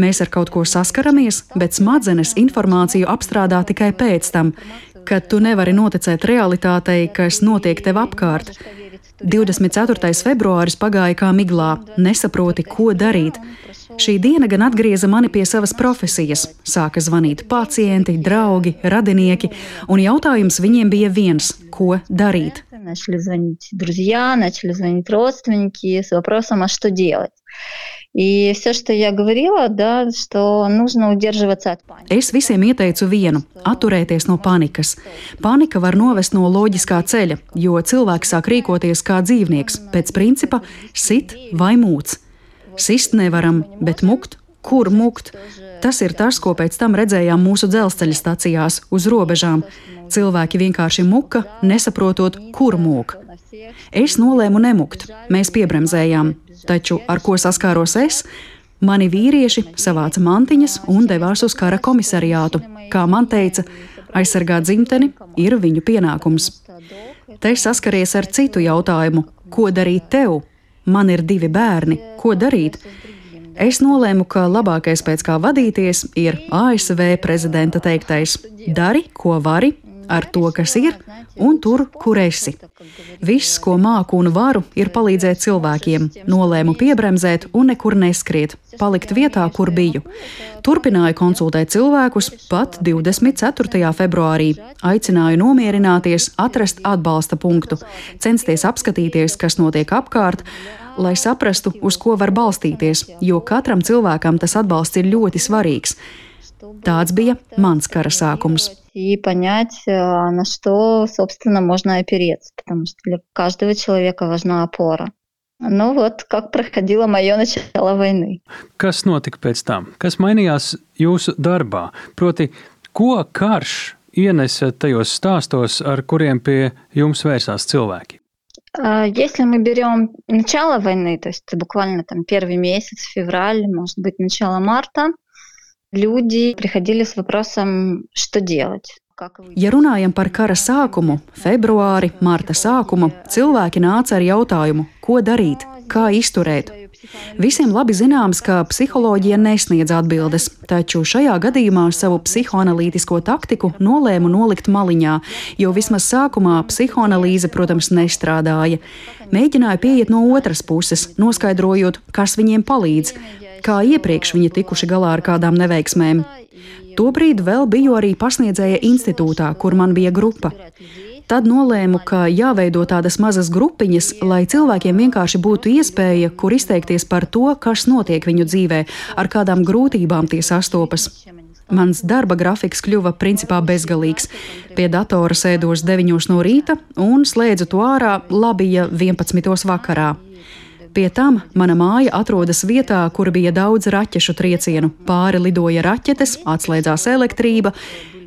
Mēs ar kaut ko saskaramies, bet smadzenes informāciju apstrādā tikai pēc tam ka tu nevari noticēt realitātei, kas notiek tev apkārt. 24. februāris pagāja kā miglā, nesaproti, ko darīt. Šī diena gan atgrieza mani pie savas profesijas. Sāka zvanīt pacienti, draugi, radinieki, un jautājums viņiem bija viens - ko darīt? Начали звонить друзья, начали звонить родственники с вопросом, а что делать. И все, что я говорила, да, что нужно удерживаться от паники. Es visiem ieteicu vienu - atturēties no panikas. Panika var novest no loģiskā ceļa, jo cilvēks sāk rīkoties kā dzīvnieks, pēc principa sit vai mūc. Sist nevaram, bet mukt, kur mukt? Tas ir tas, ko pēc tam redzējām mūsu dzelzceļa stacijās, uz robežām. Cilvēki vienkārši muka, nesaprotot, kur mūk. Es nolēmu nemukt, mēs piebremzējām, Taču ar ko saskāros es? Mani vīrieši savāca mantiņas un devās uz kara komisariātu. Kā man teica, aizsargāt dzimteni ir viņu pienākums. Te saskaries ar citu jautājumu: ko darīt tev? Man ir divi bērni, ko darīt? Es nolēmu, ka labākais pēc kā vadīties ir ASV prezidenta teiktais: dari, ko vari, ar to, kas ir, un tur, kur esi. Viss, ko māku un varu, ir palīdzēt cilvēkiem. Nolēmu piebremzēt un nekur neskriet, palikt vietā, kur biju. Turpināju konsultēt cilvēkus pat 24. februārī. Aicināju nomierināties, atrast atbalsta punktu, censties apskatīties, kas notiek apkārt lai saprastu, uz ko var balstīties, jo katram cilvēkam tas atbalsts ir ļoti svarīgs. Tāds bija mans kara sākums И понять, на что, собственно, можно опереться, потому что для каждого человека важна опора. Nu, ot, kā проходило мое начало войны. Kas notika pēc tam? Kas mainījās jūsu darbā? Proti, ko karš ienesa tajos stāstos, ar kuriem pie jums vērsās cilvēki? Если мы берем начало войны, то есть буквально там первый месяц, февраль, может быть, начало марта, люди приходили с вопросом, что делать. Ja runājam par kara sākumu, februāri, marta sākumu, cilvēki nāca ar jautājumu, ko darīt, kā izturēt. Visiem labi zināms, ka psiholoģija nesniedz atbildes, taču šajā gadījumā savu psihoanalītisko taktiku nolēmu nolikt maliņā, jo vismaz sākumā psihoanalīze, protams, nestrādāja. Mēģināju pieiet no otras puses, noskaidrojot, kas viņiem palīdz, kā iepriekš viņi tikuši galā ar kādām neveiksmēm. Tobrīd vēl biju arī pasniedzēja institūtā, kur man bija grupa. Tad nolēmu, ka jāveido tādas mazas grupiņas, lai cilvēkiem vienkārši būtu iespēja, kur izteikties par to, kas notiek viņu dzīvē, ar kādām grūtībām tie sastopas. Mans darba grafiks kļuva principā bezgalīgs. Pie datora sēdos 9 no rīta un slēdzu to ārā labi, ja 11 vakarā. Pie tam mana māja atrodas vietā, kur bija daudz raķešu triecienu. Pāri lidoja raķetes, atslēdzās elektrība.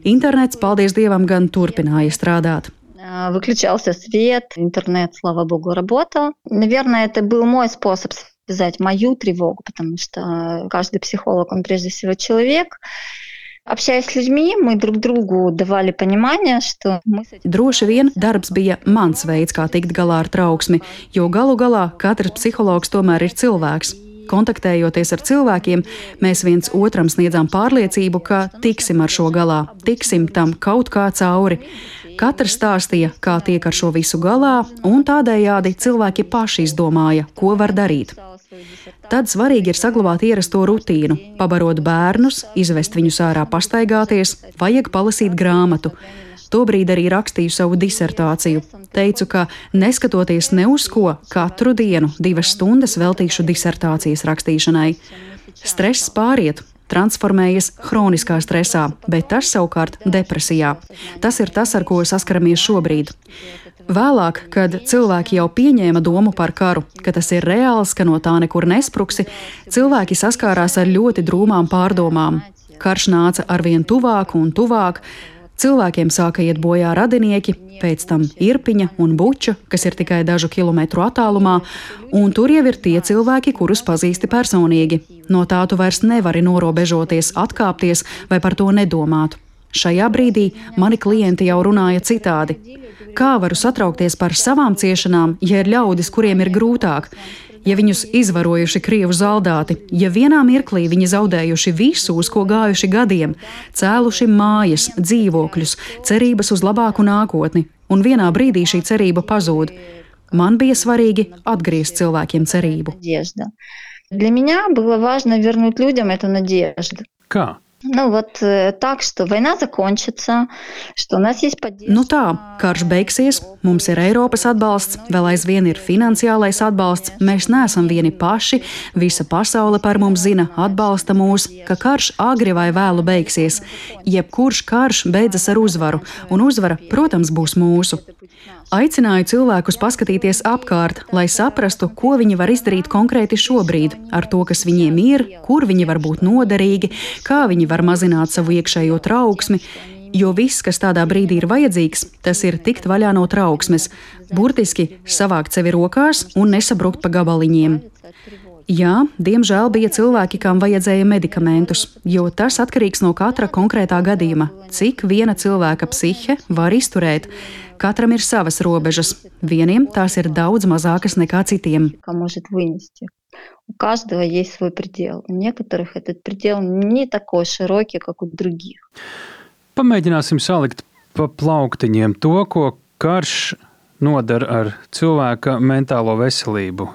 Internets, paldies Dievam, gan turpināja strādāt. Выключался свет, интернет, слава богу, работал. Наверное, это был мой способ связать мою тревогу, потому что каждый психолог, он прежде всего человек. Общаясь с людьми, мы друг другу давали понимание, что мы... Droši vien darbs bija mans veids, kā tikt galā ar trauksmi, jo galu galā katrs psihologs tomēr ir cilvēks. Kontaktējoties ar cilvēkiem, mēs viens otram sniedzām pārliecību, ka tiksim ar šo galā, tiksim tam kaut kā cauri. Katrs stāstīja, kā tiek ar šo visu galā, un tādējādi cilvēki paši izdomāja, ko var darīt. Tad svarīgi ir saglabāt ierasto rutīnu, pabarot bērnus, izvest viņus ārā pastaigāties, vajag palasīt grāmatu. Tobrīd arī rakstīju savu disertāciju. Teicu, ka neskatoties ne uz ko, katru dienu divas stundas veltīšu disertācijas rakstīšanai. Stress pāriet, transformējas hroniskā stresā, bet tas savukārt depresijā. Tas ir tas, ar ko saskaramies šobrīd. Vēlāk, kad cilvēki jau pieņēma domu par karu, ka tas ir reāls, ka no tā nekur nespruksi, cilvēki saskārās ar ļoti drūmām pārdomām. Karš nāca arvien tuvāk un tuvāk. Cilvēkiem sāka iet bojā radinieki, pēc tam Irpiņa un Buča, kas ir tikai dažu kilometru attālumā, un tur jau ir tie cilvēki, kurus pazīsti personīgi. No tā tu vairs nevari norobežoties, atkāpties vai par to nedomāt. Šajā brīdī mani klienti jau runāja citādi Kā varu satraukties par savām ciešanām, ja ir ļaudis, kuriem ir grūtāk? Ja viņus izvarojuši krievu zaldāti, ja vienā mirklī viņi zaudējuši visu, uz ko gājuši gadiem, cēluši mājas, dzīvokļus, cerības uz labāku nākotni, un vienā brīdī šī cerība pazūd, man bija svarīgi atgriezt cilvēkiem cerību. Для меня было важно вернуть людям эту надежду. Kā? Nu, вот так, что война закончится, что у нас есть поддержка. Nu tā, karš beigsies, mums ir Eiropas atbalsts, vēl aizvien ir finansiālais atbalsts, mēs neesam vieni paši, visa pasaule par mums zina, atbalsta mūs, ka karš agri vai vēlu beigsies. Jebkurš karš beidzas ar uzvaru, un uzvara, protams, būs mūsu. Aicināju cilvēkus paskatīties apkārt, lai saprastu, ko viņi var izdarīt konkrēti šobrīd, ar to, kas viņiem ir, kur viņi var būt noderīgi, kā viņi var mazināt savu iekšējo trauksmi. Jo viss, kas tādā brīdī ir vajadzīgs, tas ir tikt vaļā no trauksmes, burtiski savākt sevi rokās un nesabrukt pa gabaliņiem. Jā, diemžēl bija cilvēki, kam vajadzēja medikamentus, jo tas atkarīgs no katra konkrētā gadījuma, cik viena cilvēka psihe var izturēt. Katram ir savas robežas. Vieniem tās ir daudz mazākas nekā citiem. У каждого есть свой предел. У некоторых этот предел не такой широкий, как у других. Pamēģināsim salikt pa plauktiņiem to, ko karš nodara ar cilvēka mentālo veselību.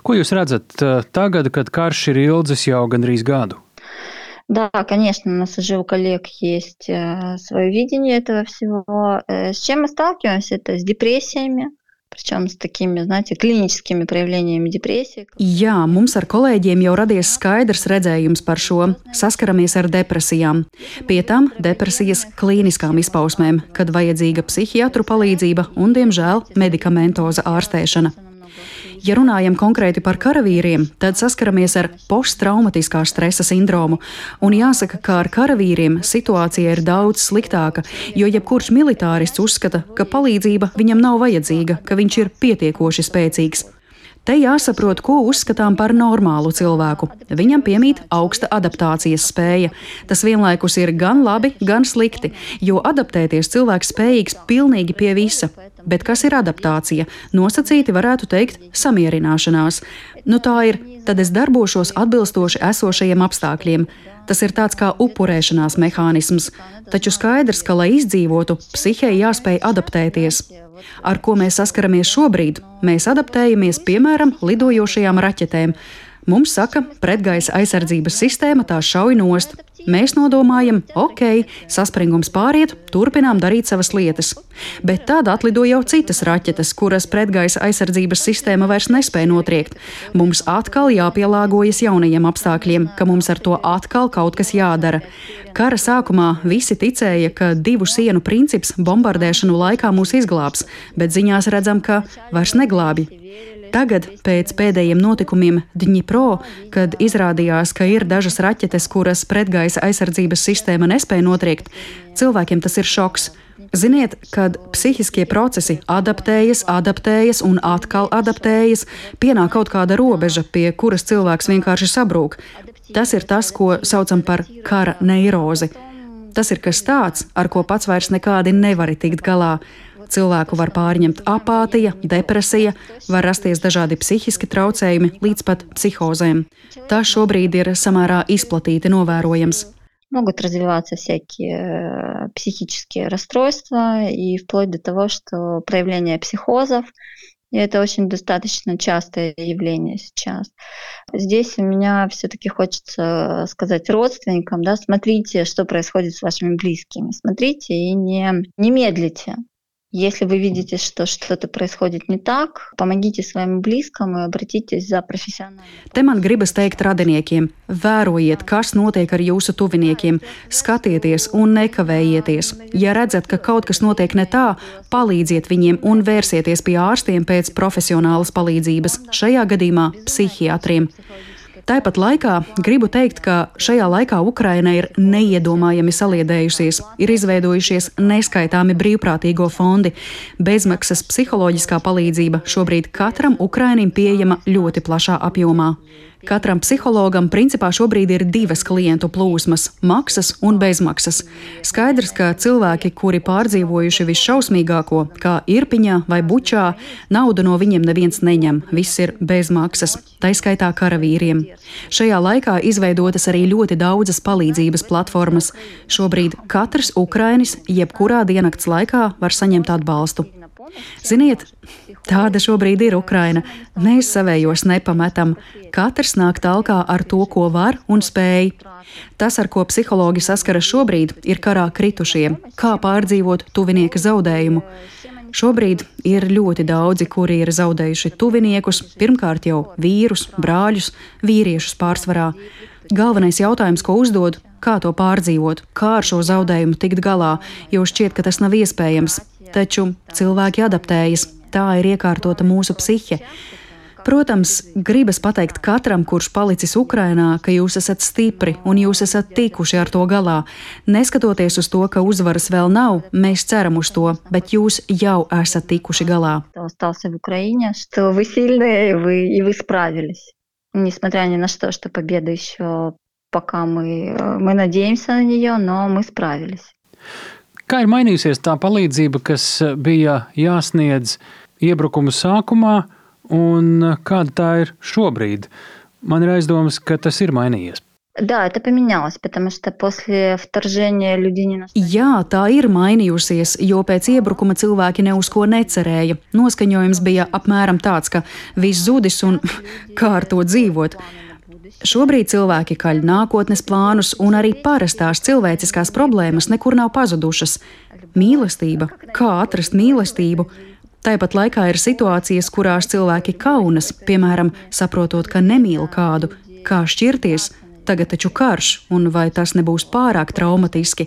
Ko jūs redzat tagad, kad karš ir ilgs jau gandrīz gadu? Да, конечно, у нас уже у коллег есть э, свое видение этого всего. Э, с чем мы сталкиваемся? Это с депрессиями, Причем с такими, знаете, kliniskими проявлениями депрессии. Jā, mums ar kolēģiem jau radies skaidrs redzējums par šo. Saskaramies ar depresijām. Pie tam depresijas klīniskām izpausmēm, kad vajadzīga psihiatru palīdzība un, diemžēl, medikamentoza ārstēšana. Ja runājam konkrēti par karavīriem, tad saskaramies ar posttraumatiskā stresa sindromu. Un jāsaka, ka ar karavīriem situācija ir daudz sliktāka, jo jebkurš militārists uzskata, ka palīdzība viņam nav vajadzīga, ka viņš ir pietiekoši spēcīgs. Te jāsaprot, ko uzskatām par normālu cilvēku. Viņam piemīt augsta adaptācijas spēja. Tas vienlaikus ir gan labi, gan slikti, jo adaptēties cilvēks spējīgs pilnīgi pie visa. Bet kas ir adaptācija? Nosacīti varētu teikt samierināšanās. Nu tā ir, tad es darbošos atbilstoši esošajiem apstākļiem. Tas ir tāds kā upurēšanās mehānisms, taču skaidrs, ka, lai izdzīvotu, psihē jāspēj adaptēties. Ar ko mēs saskaramies šobrīd? Mēs adaptējamies piemēram lidojošajām raķetēm. Mums saka, pretgaisa aizsardzības sistēma tās šauj nost. Mēs nodomājam, ok, saspringums pāriet, turpinām darīt savas lietas. Bet tad atlido jau citas raķetes, kuras pretgaisa aizsardzības sistēma vairs nespēja notriekt. Mums atkal jāpielāgojas jaunajiem apstākļiem, ka mums ar to atkal kaut kas jādara. Kara sākumā visi ticēja, ka divu sienu princips bombardēšanu laikā mūs izglābs, bet ziņās redzam, ka vairs neglābi. Tagad, pēc pēdējiem notikumiem Dņipro, kad izrādījās, ka ir dažas raķetes, kuras pretgaisa aizsardzības sistēma nespēja notriekt, cilvēkiem tas ir šoks. Ziniet, kad psihiskie procesi adaptējas, adaptējas un atkal adaptējas, pienāk kaut kāda robeža, pie kuras cilvēks vienkārši sabrūk. Tas ir tas, ko saucam par kara neirozi. Tas ir kas tāds, ar ko pats vairs nekādi nevari tikt galā. Cilvēku var pārņemt apātija, depresija, var rasties dažādi psihiski traucējumi līdz pat psihozēm. Tas šobrīd ir samērā izplatīti novērojams. Могут развиваться всякие психические расстройства и вплоть до того, что проявление психозов, и это очень достаточно частое явление сейчас. Здесь у меня все-таки хочется сказать родственникам, да, смотрите, что происходит с вашими близкими, смотрите и не, не медлите, Если вы видите, что что-то происходит не так, помогите своим близким и обратитесь за профессиональной. Te man gribas teikt radiniekiem, vērojiet, kas notiek ar jūsu tuviniekiem, skatieties un nekavējieties. Ja redzat, ka kaut kas notiek ne tā, palīdziet viņiem un vērsieties pie ārstiem pēc profesionālas palīdzības, šajā gadījumā psihiatriem. Tāpat laikā gribu teikt, ka šajā laikā Ukraina ir neiedomājami saliedējusies, ir izveidojušies neskaitāmi brīvprātīgo fondi. Bezmaksas psiholoģiskā palīdzība šobrīd katram Ukrainim pieejama ļoti plašā apjomā. Katram psihologam principā šobrīd ir divas klientu plūsmas - maksas un bezmaksas. Skaidrs, ka cilvēki, kuri pārdzīvojuši visšausmīgāko, kā Irpiņā vai Bučā, naudu no viņiem neviens neņem, viss ir bez maksas, taiskaitā karavīriem. Šajā laikā izveidotas arī ļoti daudzas palīdzības platformas. Šobrīd katrs Ukrainis jebkurā diennakts laikā var saņemt atbalstu. Ziniet, tāda šobrīd ir Ukraina. Mēs savējos nepametam. Katrs nāk talkā ar to, ko var un spēj. Tas, ar ko psihologi saskaras šobrīd, ir karā kritušie, kā pārdzīvot tuvinieka zaudējumu. Šobrīd ir ļoti daudzi, kuri ir zaudējuši tuviniekus, pirmkārt jau vīrus, brāļus, vīriešus pārsvarā. Galvenais jautājums, ko uzdod, kā to pārdzīvot, kā ar šo zaudējumu tikt galā, jo šķiet, ka tas nav iespējams Taču cilvēki adaptējas, tā ir iekārtota mūsu psihe. Protams, gribas pateikt katram, kurš palicis Ukrajinā, ka jūs esat stipri un jūs esat tikuši ar to galā. Neskatoties uz to, ka uzvaras vēl nav, mēs ceram uz to, bet jūs jau esat tikuši galā. Несмотря ни на что, что победа еще пока мы, мы надеемся на нее, но мы справились. Kā ir mainījusies tā palīdzība, kas bija jāsniedz iebrukuma sākumā, un kāda tā ir šobrīd? Man ir aizdomas, ka tas ir mainījies. Да, это поменялось, потому что после вторжения люди не настроили. Jā, tā ir mainījusies, jo pēc iebrukuma cilvēki ne uz ko necerēja. Noskaņojums bija apmēram tāds, ka viss zudis un kā ar to dzīvot. Šobrīd cilvēki kaļ nākotnes plānus, un arī parastās cilvēciskās problēmas nekur nav pazudušas. Mīlestība, kā atrast mīlestību? Tāpat laikā ir situācijas, kurās cilvēki kaunas, piemēram, saprotot, ka nemīl kādu, kā šķirties, tagad taču karš, un vai tas nebūs pārāk traumatiski.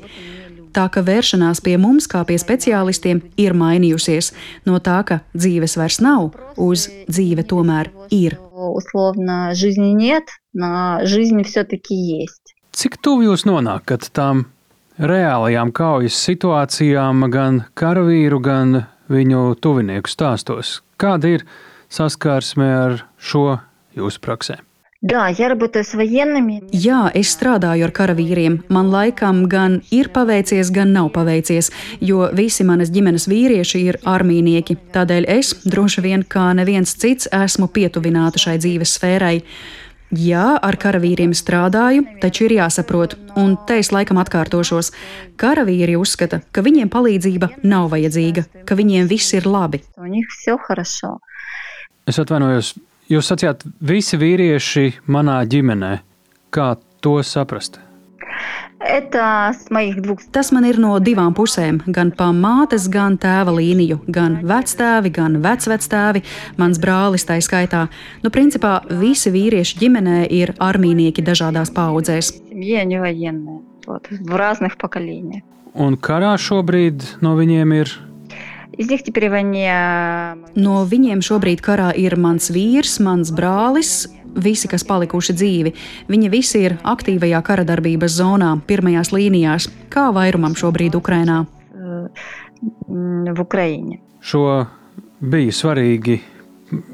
Tā ka vēršanās pie mums, kā pie speciālistiem, ir mainījusies no tā, ka dzīves vairs nav, uz dzīve tomēr ir. Условно, жизни нет, на жизнь все-таки есть. Cik tuvu jūs nonākat tām reālajām kaujas situācijām, gan karavīru, gan viņu tuvinieku stāstos? Kāda ir saskarsme ar šo jūsu praksē? Да, я работаю с военными. Jā, es strādāju ar karavīriem. Man laikam gan ir paveicies, gan nav paveicies, jo visi manas ģimenes vīrieši ir armīnieki. Tādēļ es, droši vien kā neviens cits, esmu pietuvināta šai dzīves sfērai. Jā, ar karavīriem strādāju, taču ir jāsaprot, un te es laikam atkārtošos. Karavīri uzskata, ka viņiem palīdzība nav vajadzīga, ka viņiem viss ir labi. Es atvainojos, Jūs sacījāt, visi vīrieši manā ģimenē. Kā to saprast? Tas man ir no divām pusēm. Gan pa mātes, gan tēva līniju. Gan vectēvi, gan vecvectēvi, mans brālis tā skaitā. Nu, principā visi vīrieši ģimenē ir armīnieki dažādās paudzēs. Un karā šobrīd no viņiem ir No viņiem šobrīd karā ir mans vīrs, mans brālis, visi, kas palikuši dzīvi. Viņi visi ir aktīvajā kara darbības zonā, pirmajās līnijās. Kā vairumam šobrīd Ukrainā? Šo bija svarīgi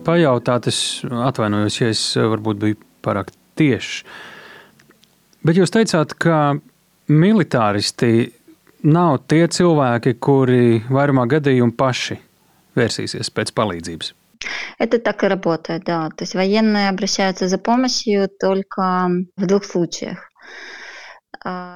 pajautāt. Es atvainojos, ja es varbūt biju pārāk tieši. Bet jūs teicāt, ka militāristi nav tie cilvēki, kuri vairumā gadījumu paši vērsīsies pēc palīdzības. Это так и работает, да. То есть военные обращаются за помощью только в двух случаях.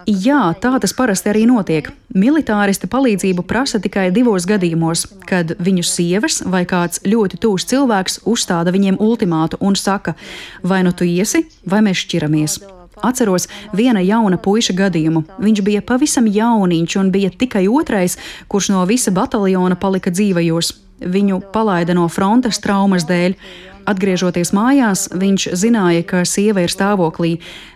Jā, tā tas parasti arī notiek. Militāristi palīdzību prasa tikai divos gadījumos, kad viņu sievas vai kāds ļoti tūs cilvēks uzstāda viņiem ultimātu un saka, vai nu tu iesi, vai mēs šķiramies. Atceros viena jauna puika gadījumu. Viņš bija pavisam jauniņš un bija tikai otrais, kurš no visa bataljona palika dzīvajos. Viņu palaida no frontes traumas dēļ. Atgriežoties mājās, viņš zināja, ka sieva ir stāvoklī,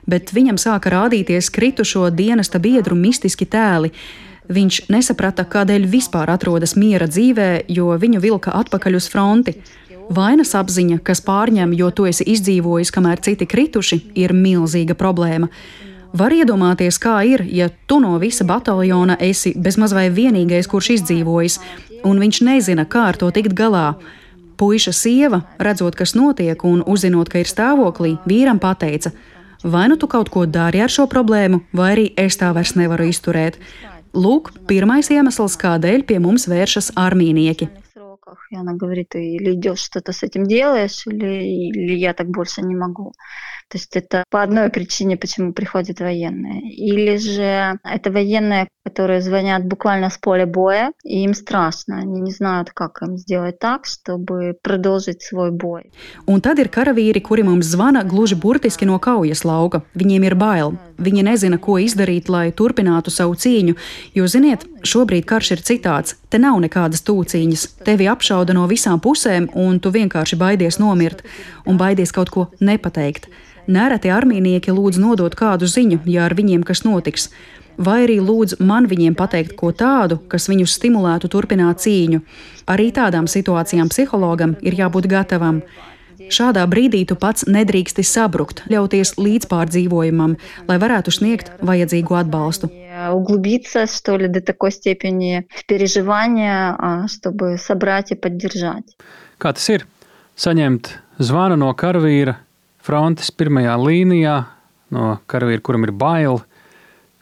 bet viņam sāka rādīties kritušo dienesta biedru mistiski tēli. Viņš nesaprata, kādēļ vispār atrodas miera dzīvē, jo viņu vilka atpakaļ uz fronti. Vainas apziņa, kas pārņem, jo tu esi izdzīvojis, kamēr citi krituši, ir milzīga problēma. Var iedomāties, kā ir, ja tu no visa bataljona esi bezmaz vai vienīgais, kurš izdzīvojis, un viņš nezina, kā ar to tikt galā. Puisa sieva, redzot, kas notiek, un uzzinot, ka ir stāvoklī, vīram pateica: Vai nu tu kaut ko dari ar šo problēmu, vai arī es tā vairs nevaru izturēt. Lūk, pirmais iemesls, kādēļ pie mums vēršas armīnieki. И она говорит, или идешь что-то с этим делаешь, или, или я так больше не могу. То есть это по одной причине, почему приходят военные. Или же это военные, которые звонят буквально с поля боя, и им страшно. Они не знают, как им сделать так, чтобы продолжить свой boj. Un tad ir karavīri, kuri mums zvana gluži burtiski no kaujas lauka. Viņiem ir bail. Viņi nezina, ko izdarīt, lai turpinātu savu cīņu, jo, ziniet, šobrīd karš ir citāds. Te nav nekādas tūciņas. Tevi apšauda no visām pusēm, un tu vienkārši baidies nomirt un baidies kaut ko nepateikt. Nereti armīnieki lūdz nodot kādu ziņu, ja ar viņiem kas notiks, vai arī lūdz man viņiem pateikt ko tādu, kas viņus stimulētu turpināt cīņu. Arī tādām situācijām psihologam ir jābūt gatavam. Šādā brīdī tu pats nedrīksti sabrukt, ļauties līdzpārdzīvojumam, lai varētu sniegt vajadzīgo atbalstu. Углубиться, что ли, до такой степени в переживания, чтобы собрать и поддержать. Kā tas ir? Saņemt zvanu no karavīra, frontes pirmajā līnijā, no karavīra, kuram ir bail.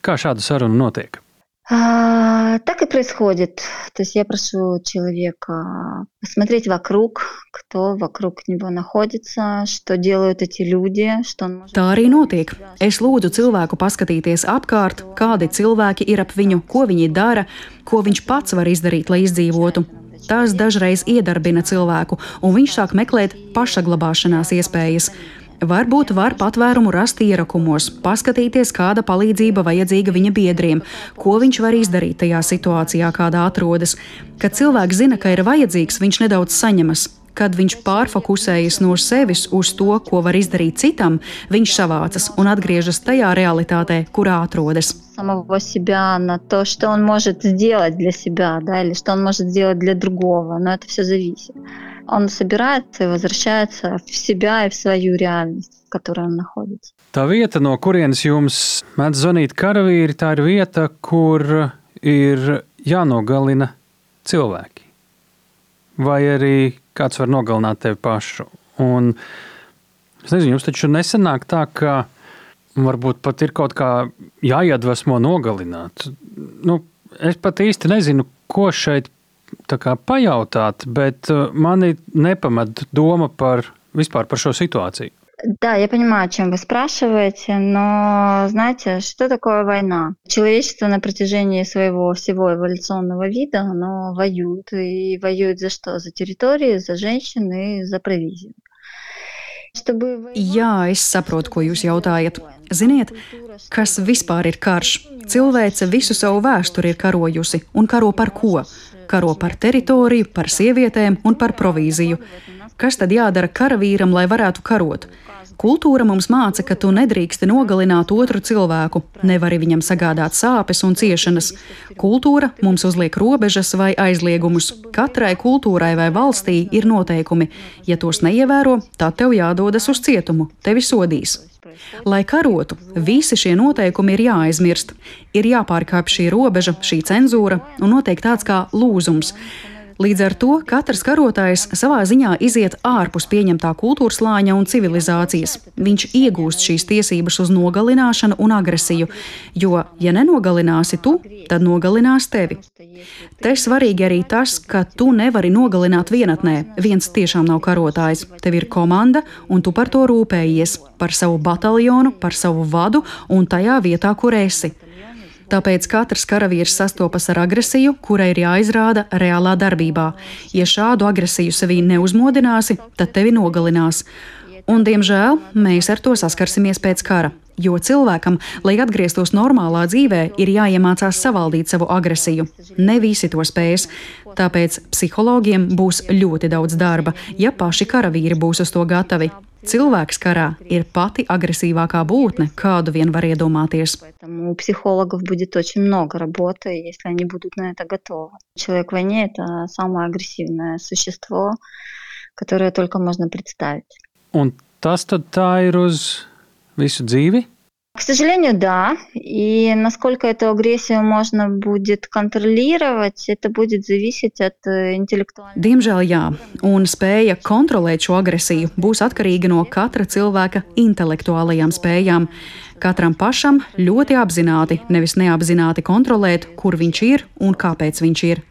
Kā šāda saruna notiek? А, так и происходит. То есть я прошу человека посмотреть вокруг, кто вокруг него находится, что делают эти люди, что он может... Tā arī notiek. Es lūdzu cilvēku paskatīties apkārt, kādi cilvēki ir ap viņu, ko viņi dara, ko viņš pats var izdarīt, lai izdzīvotu. Tas dažreiz iedarbina cilvēku, un viņš sāk meklēt pašaglabāšanās iespējas. Varbūt var patvērumu rast ierakumos, paskatīties, kāda palīdzība vajadzīga viņa biedriem, ko viņš var izdarīt tajā situācijā, kādā atrodas. Kad cilvēks zina, ka ir vajadzīgs, viņš nedaudz saņemas. Kad viņš pārfokusējas no sevis uz to, ko var izdarīt citam, viņš savācas un atgriežas tajā realitātē, kurā atrodas. самого себя на то, что он может сделать для себя, да, или что он может сделать для другого, но это все зависит. Он собирается и возвращается в себя и в свою реальность, в которой он находится. Tā vieta, no kurienes jums mēdz zvanīt karavīri, tā ir vieta, kur ir jānogalina cilvēki. Vai arī kāds var nogalināt tevi pašu. Un, es nezinu, jums taču nesenāk tā, ka varbūt pat ir kaut kā jāiedvesmo nogalināt. Nu, es pat īsti nezinu, ko šeit pajautāt, bet uh, mani nepamet doma par vispār par šo situāciju. Да, я понимаю, о чем вы спрашиваете, но знаете, что такое война? Человечество на протяжении своего всего эволюционного вида, оно воюет. И воюет за что? За территории, за женщин и за провизию. Jā, es saprotu, ko jūs jautājat. Ziniet, kas vispār ir karš? Cilvēce visu savu vēsturi ir karojusi, un karo par ko? Karo par teritoriju, par sievietēm un par provīziju. Kas tad jādara karavīram, lai varētu karot? Kultūra mums māca, ka tu nedrīksti nogalināt otru cilvēku, nevari viņam sagādāt sāpes un ciešanas. Kultūra mums uzliek robežas vai aizliegumus. Katrai kultūrai vai valstī ir noteikumi. Ja tos neievēro, tad tev jādodas uz cietumu, tevi sodīs. Lai karotu, visi šie noteikumi ir jāaizmirst. Ir jāpārkāpj šī robeža, šī cenzūra un notiek tāds kā lūzums. Līdz ar to katrs karotājs savā ziņā iziet ārpus pieņemtā kultūras slāņa un civilizācijas. Viņš iegūst šīs tiesības uz nogalināšanu un agresiju, jo, ja nenogalināsi tu, tad nogalinās tevi. Te svarīgi arī tas, ka tu nevari nogalināt vienatnē. Viens tiešām nav karotājs. Tev ir komanda, un tu par to rūpējies, par savu bataljonu, par savu vadu un tajā vietā, kur esi. Tāpēc katrs karavīrs sastopas ar agresiju, kura ir jāizrāda reālā darbībā. Ja šādu agresiju sevī neuzmodināsi, tad tevi nogalinās. Un, diemžēl, mēs ar to saskarsimies pēc kara. jo cilvēkam, lai atgrieztos normālā dzīvē, ir jāiemācās savaldīt savu agresiju. Ne visi to spējas. Tāpēc psihologiem būs ļoti daudz darba, ja paši karavīri būs uz to gatavi. Cilvēks karā ir pati agresīvākā būtne, kādu vien var iedomāties. У психологов будет очень много работы, если они будут на это готовы. Человек в войне – это самое агрессивное существо, которое только можно представить. Un tas tad tā ir uz visu dzīvi? К сожалению, да. И насколько эту агрессию можно будет контролировать, это будет зависеть от интеллектуального. Diemžēl jā, un spēja kontrolēt šo agresiju būs atkarīga no katra cilvēka intelektuālajām spējām. Katram pašam ļoti apzināti, nevis neapzināti kontrolēt, kur viņš ir un kāpēc viņš ir.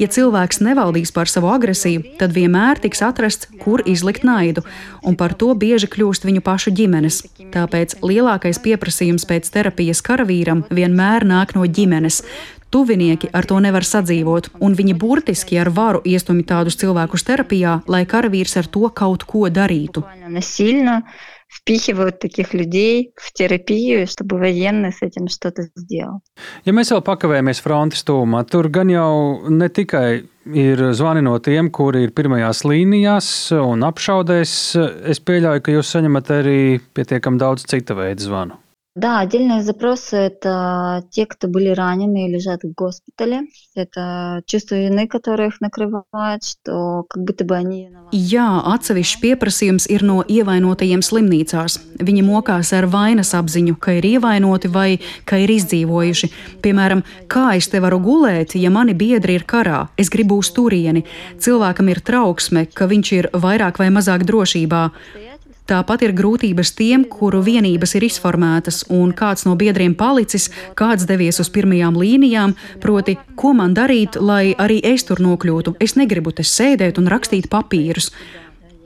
Ja cilvēks nevaldīs par savu agresiju, tad vienmēr tiks atrasts, kur izlikt naidu, un par to bieži kļūst viņu pašu ģimenes. Tāpēc lielākais pieprasījums pēc terapijas karavīram vienmēr nāk no ģimenes. Tuvinieki ar to nevar sadzīvot, un viņi burtiski ar varu iestumj tādus cilvēkus terapijā, lai karavīrs ar to kaut ko darītu. Насильно впихивают таких людей в терапию, чтобы военный с этим что-то сделал. Ja mēs vēl pakavējamies frontes tūmā, tur gan jau ne tikai ir zvani no tiem, kuri ir pirmajās līnijās un apšaudēs. Es pieļauju, ka jūs saņemat arī pietiekami daudz cita veida zvanu. Да, отдельные запросы – это те, кто были ранены и лежат в госпитале. Это чувство вины, которое их накрывает, что как будто бы они виноваты. Jā, atsevišķs pieprasījums ir no ievainotajiem slimnīcās. Viņi mokās ar vainas apziņu, ka ir ievainoti vai ka ir izdzīvojuši. Piemēram, kā es te varu gulēt, ja mani biedri ir karā? Es gribu uz turieni. Cilvēkam ir trauksme, ka viņš ir vairāk vai mazāk drošībā. Tāpat ir grūtības tiem, kuru vienības ir izformētas, un kāds no biedriem palicis, kāds devies uz pirmajām līnijām, proti, ko man darīt, lai arī es tur nokļūtu. Es negribu te sēdēt un rakstīt papīrus.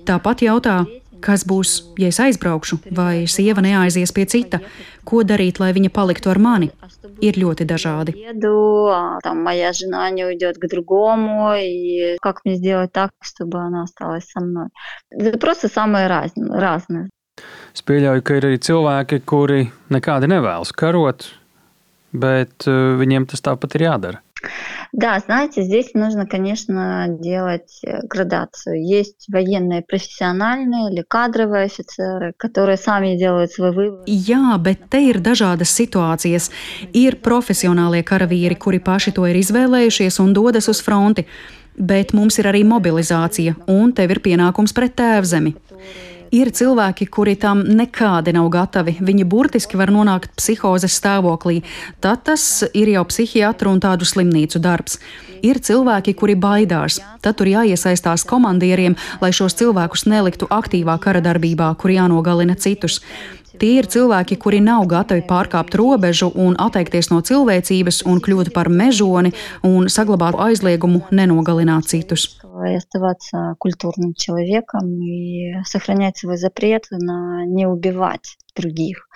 Tāpat jautā, Kas būs, ja es aizbraukšu, vai sieva neaizies pie cita? Ko darīt, lai viņa paliktu ar mani? Ir ļoti dažādi. Es pieļauju, ka ir arī cilvēki, kuri nekādi nevēlas karot, bet э, viņiem tas tāpat ir jādara. Да, знаете, здесь нужно, конечно, делать э, градацию. Есть военные профессиональные или кадровые офицеры, которые сами делают свой выбор. Jā, bet te ir dažādas situācijas. Ir profesionālie karavīri, kuri paši to ir izvēlējušies un dodas uz fronti, bet mums ir arī mobilizācija, un tev ir pienākums pret tēvzemi. Ir cilvēki, kuri tam nekādi nav gatavi. Viņi burtiski var nonākt psihozes stāvoklī. Tad tas ir jau psihiatru un tādu slimnīcu darbs. Ir cilvēki, kuri baidās. Tad tur jāiesaistās komandieriem, lai šos cilvēkus neliktu aktīvā kara darbībā, kur jānogalina citus. Tie ir cilvēki, kuri nav gatavi pārkāpt robežu un atteikties no cilvēcības un kļūt par mežoni un saglabāt aizliegumu nenogalināt citus. И оставаться культурным человеком и сохранять свой запрет на не убивать других.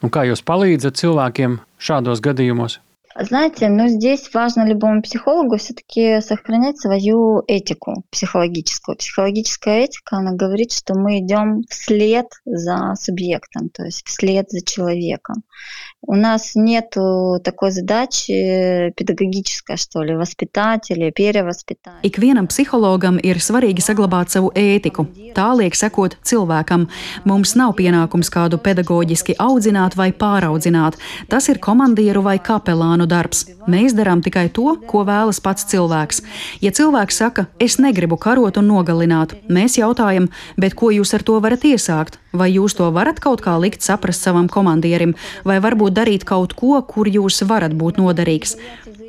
Un kā jūs palīdzat cilvēkiem šādos gadījumos? Знаете, но здесь важно любому психологу все-таки сохранять свою этику психологическую. Психологическая этика, она говорит, что мы идем вслед за субъектом, то есть вслед за человеком. У нас нет такой задачи педагогической, что ли, воспитать или перевоспитать. Ikvienam psihologam ir svarīgi saglabāt savu ētiku. Tā liek sekot cilvēkam. Mums nav pienākums kādu pedagoģiski audzināt vai pāraudzināt. Tas ir komandieru vai kapelānu darbs. Mēs darām tikai to, ko vēlas pats cilvēks. Ja cilvēks saka, es negribu karot un nogalināt, mēs jautājam, bet ko jūs ar to varat iesākt? Vai jūs to varat kaut kā likt saprast savam komandierim, vai varbūt darīt kaut ko, kur jūs varat būt noderīgs?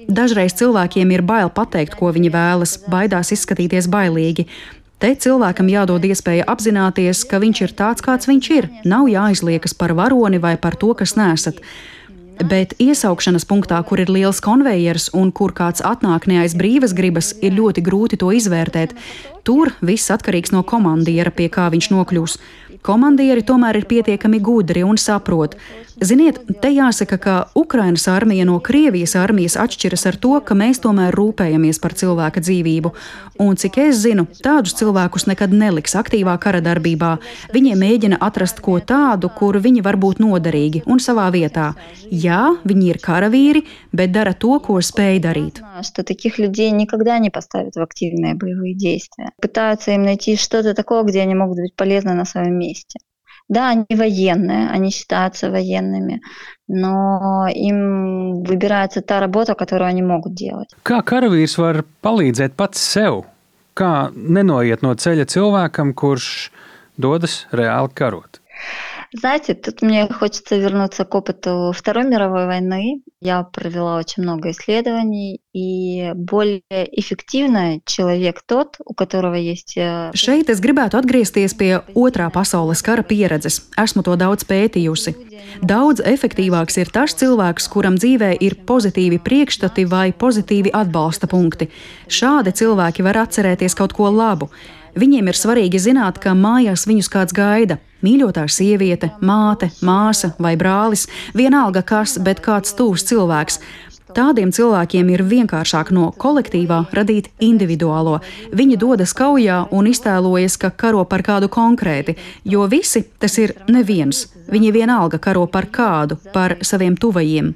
Dažreiz cilvēkiem ir bail pateikt, ko viņi vēlas, baidās izskatīties bailīgi. Te cilvēkam jādod iespēja apzināties, ka viņš ir tāds, kāds viņš ir. Nav jāizliekas par varoni vai par to, kas nesat. Bet iesaukšanas punktā, kur ir liels konvejers un kur kāds atnāk ne aiz brīvas gribas, ir ļoti grūti to izvērtēt. Tur viss atkarīgs no komandiera, pie kā viņš nokļūs. Komandieri tomēr ir pietiekami gudri un saprot. Ziniet, te jāsaka, ka Ukrainas armija no Krievijas armijas atšķiras ar to, ka mēs tomēr rūpējamies par cilvēka dzīvību. Un cik es zinu, tādus cilvēkus nekad neliks aktīvā kara darbībā. Viņiem mēģina atrast ko tādu, kur viņi var būt noderīgi un savā vietā. Jā, viņi ir karavīri, bet dara to, ko spēj darīt. Что таких людей никогда не поставят в активные боевые действия. Пытаются им найти что-то такое, где они могут быть полезны на своем месте. Да, они военные, они считаются военными, но им выбирается та работа, которую они могут делать. Kā karavīrs var palīdzēt pats sev? Kā nenoiet no ceļa cilvēkam, kurš dodas reāli karot? Знаете, тут мне хочется вернуться к опыту Второй мировой войны. Я провела очень много исследований, и более эффективно человек тот, у которого есть... э, Šeit es gribētu atgriezties pie otrā pasaules kara pieredzes. Esmu to daudz pētījusi. Daudz efektīvāks ir tas cilvēks, kuram dzīvē ir pozitīvi priekšstati vai pozitīvi atbalsta punkti. Šādi cilvēki var atcerēties kaut ko labu. Viņiem ir svarīgi zināt, ka mājās viņus kāds gaida. Mīļotā sieviete, māte, māsa vai brālis, vienalga kas, bet kāds tūs cilvēks. Tādiem cilvēkiem ir vienkāršāk no kolektīvā radīt individuālo. Viņi dodas kaujā un iztēlojas, ka karo par kādu konkrēti, jo visi tas ir neviens. Viņi vienalga karo par kādu, par saviem tuvajiem.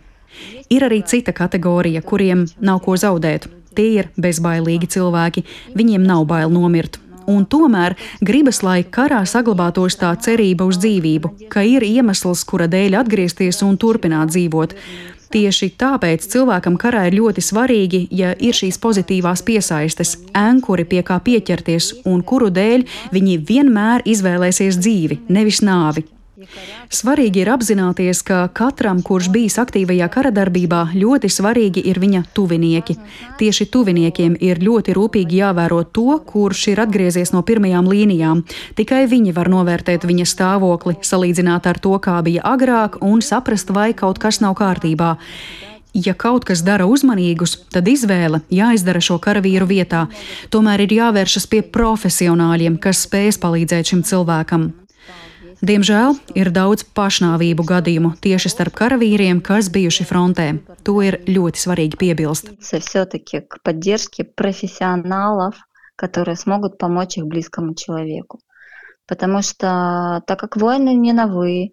Ir arī cita kategorija, kuriem nav ko zaudēt. Tie ir bezbailīgi cilvēki, viņiem nav bail nomirt. Un tomēr gribas, lai karā saglabātos tā cerība uz dzīvību, ka ir iemesls, kura dēļ atgriezties un turpināt dzīvot. Tieši tāpēc cilvēkam karā ir ļoti svarīgi, ja ir šīs pozitīvās piesaistes, ankuri, pie kā pieķerties, un kuru dēļ viņi vienmēr izvēlēsies dzīvi, nevis nāvi. Svarīgi ir apzināties, ka katram, kurš bijis aktīvajā kara darbībā, ļoti svarīgi ir viņa tuvinieki. Tieši tuviniekiem ir ļoti rūpīgi jāvēro to, kurš ir atgriezies no pirmajām līnijām. Tikai viņi var novērtēt viņa stāvokli, salīdzināt ar to, kā bija agrāk, un saprast, vai kaut kas nav kārtībā. Ja kaut kas dara uzmanīgus, tad izvēle jāizdara šo karavīru vietā. Tomēr ir jāvēršas pie profesionāļiem, kas spēs palīdzēt šim cilvēkam. Diemžēl ir daudz pašnāvību gadījumu tieši starp karavīriem, kas bijuši frontē. To ir ļoti svarīgi piebilst. Которые смогут помочь их близкому человеку. Потому что так как войны не новы,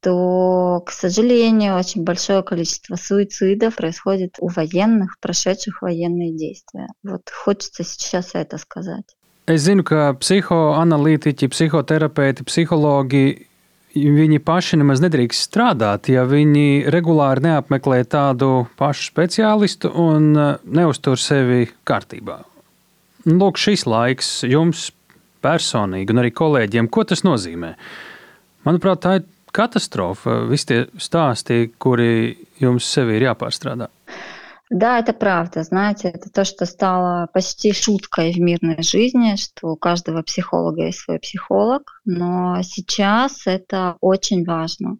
то, к сожалению, очень большое количество суицидов происходит у военных, прошедших военные действия. Вот хочется сейчас это сказать. Es zinu, ka psihoanalītiķi, psihoterapeiti, psihologi viņi paši nemaz nedrīkst strādāt, ja viņi regulāri neapmeklē tādu pašu speciālistu un uh, neuztur sevi kārtībā. Lūk, šis laiks jums personīgi un arī kolēģiem, ko tas nozīmē? Manuprāt, tā ir katastrofa. Visi tie stāsti, kuri jums sevi ir jāpārstrādā. Да, это правда. Знаете, это то, что стало почти шуткой в мирной жизни, что у каждого психолога есть свой психолог, но сейчас это очень важно.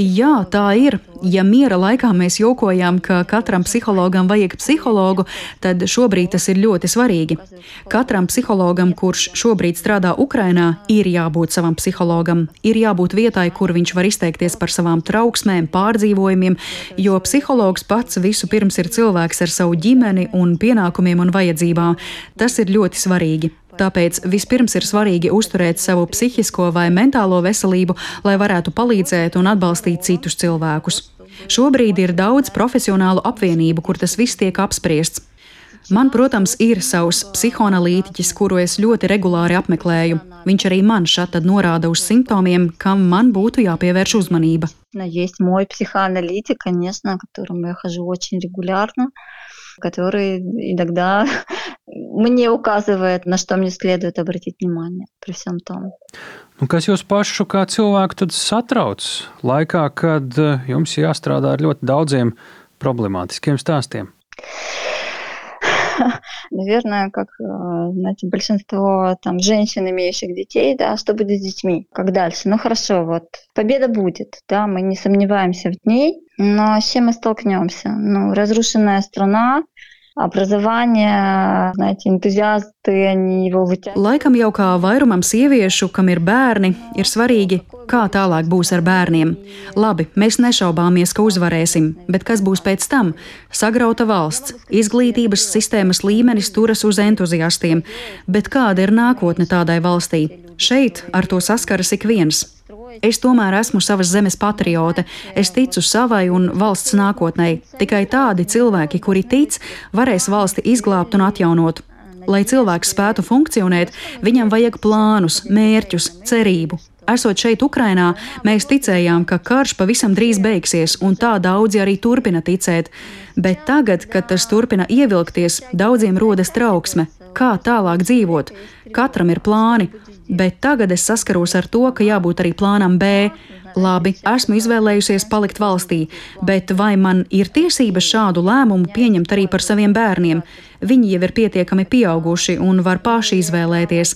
Jā, tā ir. Ja miera laikā mēs jokojām, ka katram psihologam vajag psihologu, tad šobrīd tas ir ļoti svarīgi. Katram psihologam, kurš šobrīd strādā Ukrajinā, ir jābūt savam psihologam, ir jābūt vietai, kur viņš var izteikties par savām trauksmēm, pārdzīvojumiem, jo psihologs pats visu pirms ir cilvēks ar savu ģimeni un pienākumiem un vajadzībām. Tas ir ļoti svarīgi. Tāpēc vispirms ir svarīgi uzturēt savu psihisko vai mentālo veselību, lai varētu palīdzēt un atbalstīt citus cilvēkus. Šobrīd ir daudz profesionālu apvienību, kur tas viss tiek apspriests. Man, protams, ir savs psihoanalītiķis, kuru es ļoti regulāri apmeklēju. Viņš arī man šādi norāda uz simptomiem, kam man būtu jāpievērš uzmanība. есть мой психоаналитик, конечно, к которому я хожу очень регулярно, который иногда мне указывает, на что мне следует обратить внимание при всем том. Nu, kas jūs pašu kā cilvēku tad satrauc laikā, kad eh, jums jāstrādā ar ļoti daudziem problemātiskiem stāstiem? Наверное, как, э, знаете, большинство там женщин, имеющих детей, да, что будет с детьми, как дальше. Ну хорошо, вот победа будет, да, мы не сомневаемся в ней, но с чем мы столкнемся? Ну, разрушенная страна, образование, знаете, энтузиасты, они его вытягивают. Laikam jau kā vairumam sieviešu, kam ir bērni, ir svarīgi, kā tālāk būs ar bērniem. Labi, mēs nešaubāmies, ka uzvarēsim, bet kas būs pēc tam? Sagrauta valsts, izglītības sistēmas līmenis turas uz entuziastiem, bet kāda ir nākotne tādai valstī? Šeit ar to saskaras ik viens. Es tomēr esmu savas zemes patriote. Es ticu savai un valsts nākotnē. Tikai tādi cilvēki, kuri tic, varēs valsti izglābt un atjaunot. Lai cilvēks spētu funkcionēt, viņam vajag plānus, mērķus, cerību. Esot šeit, Ukrainā, mēs ticējām, ka karš pavisam drīz beigsies, un tā daudzi arī turpina ticēt. Bet tagad, kad tas turpina ievilkties, daudziem rodas trauksme. Kā tālāk dzīvot? Katram ir plāni, bet tagad es saskaros ar to, ka jābūt arī plānam B. Labi, esmu izvēlējusies palikt valstī, bet vai man ir tiesības šādu lēmumu pieņemt arī par saviem bērniem? Viņi jau ir pietiekami pieauguši un var paši izvēlēties.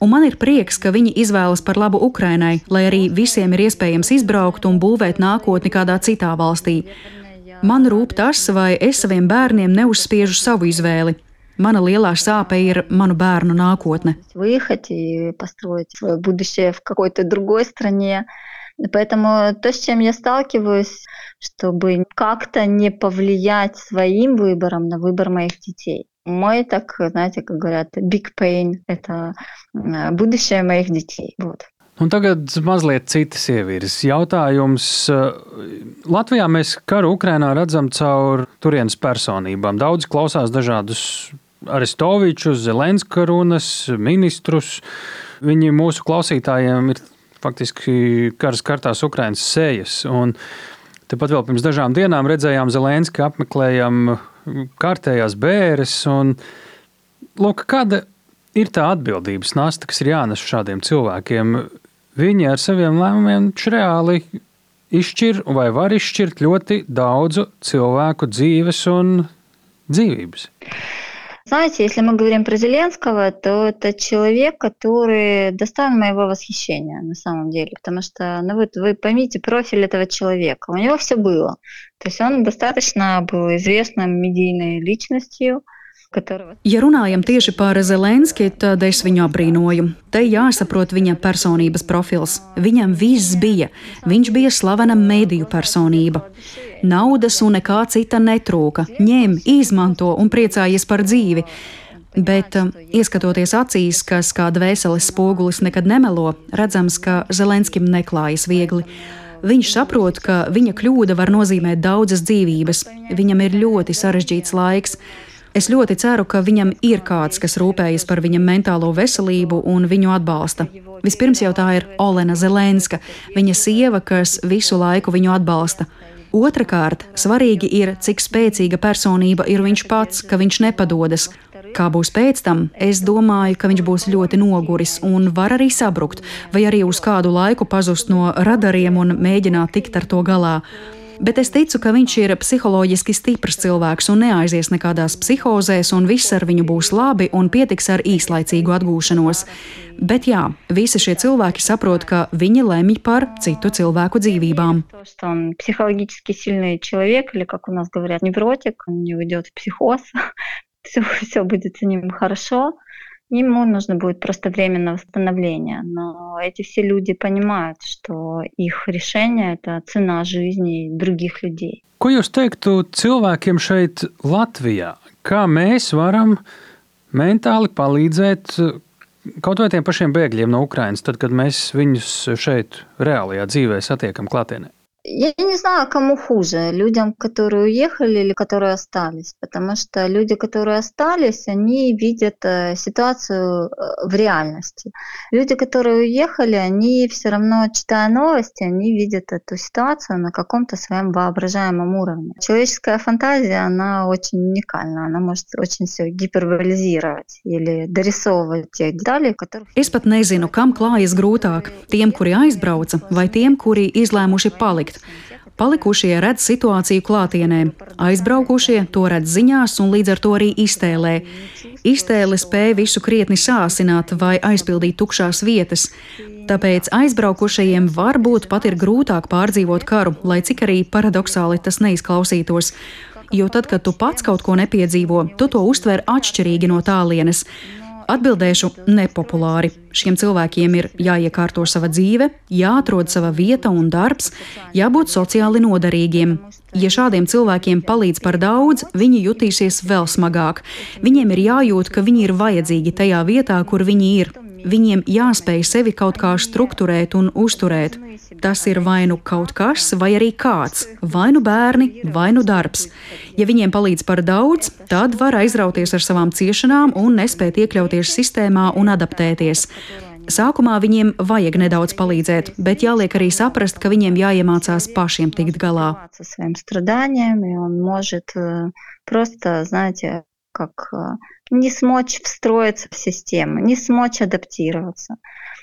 Un man ir prieks, ka viņi izvēlas par labu Ukrainai, lai arī visiem ir iespējams izbraukt un būvēt nākotni kādā citā valstī. Man rūp tas, vai es saviem bērniem neuzspiežu savu izvēli, Mana lielā sāpe ir manu bērnu nākotne. Выехать и построить свое будущее в какой-то другой стране. Поэтому то, с чем я сталкиваюсь, чтобы как-то не повлиять своим выбором на выбор моих детей. Мой, так, знаете, как говорят, big pain – это будущее моих детей. Вот. Un tagad mazliet citas sievietes jautājums. Latvijā mēs karu Ukrainā redzam caur turienes personībām. Daudz klausās dažādus Aristovičus, Zelenska runas, ministrus. Viņi mūsu klausītājiem ir faktiski karas kartās Ukraiņas sejas. Un tepat vēl pirms dažām dienām redzējām Zelenska apmeklējam kārtējās bēres. Un, lūk, kāda ir tā atbildības nasta, kas ir jānes šādiem cilvēkiem? Viņi ar saviem lēmumiem reāli izšķir vai var izšķirt ļoti daudzu cilvēku dzīves un dzīvības. Знаете, если мы говорим про Зеленского, то это человек, который достоин моего восхищения на самом деле. Потому что, ну вот вы поймите профиль этого человека. У него все было. То есть он достаточно был известным медийной личностью, Ja runājam tieši par Zelenski, tad es viņu apbrīnoju. Te jāsaprot viņa personības profils. Viņam viss bija. Viņš bija slavena mediju personība. Naudas un nekā cita netrūka. Ņem, izmanto un priecājies par dzīvi. Bet, um, ieskatoties acīs, kas kā dvēseles spogulis nekad nemelo, redzams, ka Zelenskim neklājas viegli. Viņš saprot, ka viņa kļūda var nozīmēt daudzas dzīvības. Viņam ir ļoti sarežģīts laiks. Es ļoti ceru, ka viņam ir kāds, kas rūpējas par viņa mentālo veselību un viņu atbalsta. Vispirms jau tā ir Olena Zelenska, viņa sieva, kas visu laiku viņu atbalsta. Otrakārt, svarīgi ir, cik spēcīga personība ir viņš pats, ka viņš nepadodas. Kā būs pēc tam, es domāju, ka viņš būs ļoti noguris un var arī sabrukt, vai arī uz kādu laiku pazust no radariem un mēģināt tikt ar to galā bet es ticu, ka viņš ir psiholoģiski stiprs cilvēks un neaizies nekādās psihozēs, un viss ar viņu būs labi un pietiks ar īslaicīgu atgūšanos. Bet jā, visi šie cilvēki saprot, ka viņi lemj par citu cilvēku dzīvībām. Психологически сильный человек, или, как у нас говорят, невротик, он не уйдет в психоз, все, все будет с ним хорошо. Ему нужно будет просто время на восстановление. Но эти все люди понимают, что их решение – это цена жизни других людей. Ko jūs teiktu cilvēkiem šeit, Latvijā? Kā mēs varam mentāli palīdzēt kaut vai tiem pašiem bēgļiem no Ukrainas, tad, kad mēs viņus šeit reālajā dzīvē satiekam klātienē? Я не знаю, кому хуже, людям, которые уехали или которые остались, потому что люди, которые остались, они видят э, ситуацию э, в реальности. Люди, которые уехали, они все равно, читая новости, они видят эту ситуацию на каком-то своем воображаемом уровне. Человеческая фантазия, она очень уникальна, она может очень все гиперболизировать или дорисовывать те детали, которых... Es pat nezinu, kam klājas grūtāk - tiem, kuri aizbrauca, vai tiem, kuri izlēmuši palikt palikt. Palikušie redz situāciju klātienē, aizbraukušie to redz ziņās un līdz ar to arī iztēlē. Iztēle spēja visu krietni sāsināt vai aizpildīt tukšās vietas. Tāpēc aizbraukušajiem varbūt pat ir grūtāk pārdzīvot karu, lai cik arī paradoxāli tas neizklausītos. jo tad, kad tu pats kaut ko nepiedzīvo, tu to uztver atšķirīgi no tālienes. Atbildēšu nepopulāri. Šiem cilvēkiem ir jāiekārto sava dzīve, jāatrod sava vieta un darbs, jābūt sociāli noderīgiem. Ja šādiem cilvēkiem palīdz par daudz, viņi jutīsies vēl smagāk. Viņiem ir jājūt, ka viņi ir vajadzīgi tajā vietā, kur viņi ir. Viņiem jāspēj sevi kaut kā strukturēt un uzturēt. Tas ir vai nu kaut kas, vai arī kāds, vai nu bērni, vai nu darbs. Ja viņiem palīdz par daudz, tad var aizrauties ar savām ciešanām un nespēt iekļauties sistēmā un adaptēties. Sākumā viņiem vajag nedaudz palīdzēt, bet jāliek arī saprast, ka viņiem jāiemācās pašiem tikt galā. Просто, знаете, как не смочь встроиться в систему, не смочь адаптироваться.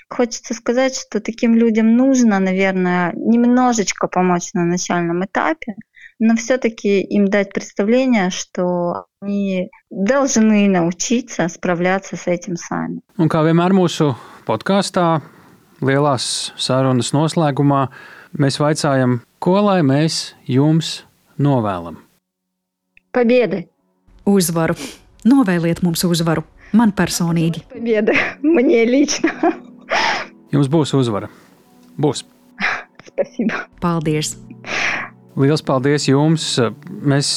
Хочется сказать, что таким людям нужно, наверное, немножечко помочь на начальном этапе, но все-таки им дать представление, что они должны научиться справляться с этим сами. Un kā vienmēr mūsu podkāstā, lielās sarunas noslēgumā, mēs vaicājam, ko lai mēs jums novēlam? Победы! Uzvaru! Novēliet mums uzvaru, man personīgi. Jums būs uzvara. Būs. Paldies! Lielas paldies jums! Mēs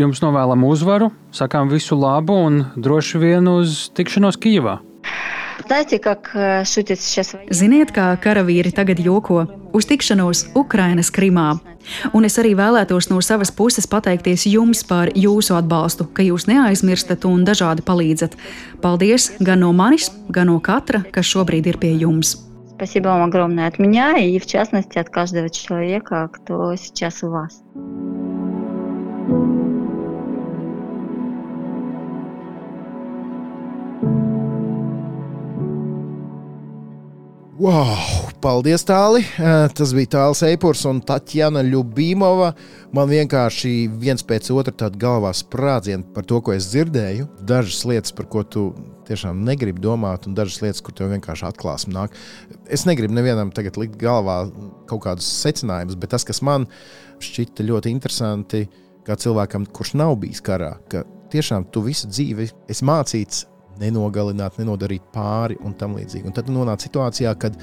jums novēlam uzvaru, sakām visu labu un droši vien uz tikšanos Kīvā! Ziniet, kā karavīri tagad joko uz tikšanos Ukrainas Krimā. Un es arī vēlētos no savas puses pateikties jums par jūsu atbalstu, ka jūs neaizmirstat un dažādi palīdzat. Paldies gan no manis, gan no katra, kas šobrīd ir pie jums. Спасибо вам огромное от меня и, в частности, от каждого человека, кто сейчас у вас. Wow! Paldies, Tāli! Tas bija Tāls Eipurs un Tatjana Ljubīmova. Man vienkārši viens pēc otra tāda galvā sprādziena par to, ko es dzirdēju. Dažas lietas, par ko tu tiešām negribi domāt, un dažas lietas, kur tev vienkārši atklāsme nāk. Es negribu nevienam tagad likt galvā kaut kādus secinājumus, bet tas, kas man šķita ļoti interesanti, kā cilvēkam, kurš nav bijis karā, ka tiešām tu visu dzīvi esi mācīts nenogalināt, nenodarīt pāri un tam līdzīgi. Un tad nonāk situācijā, kad,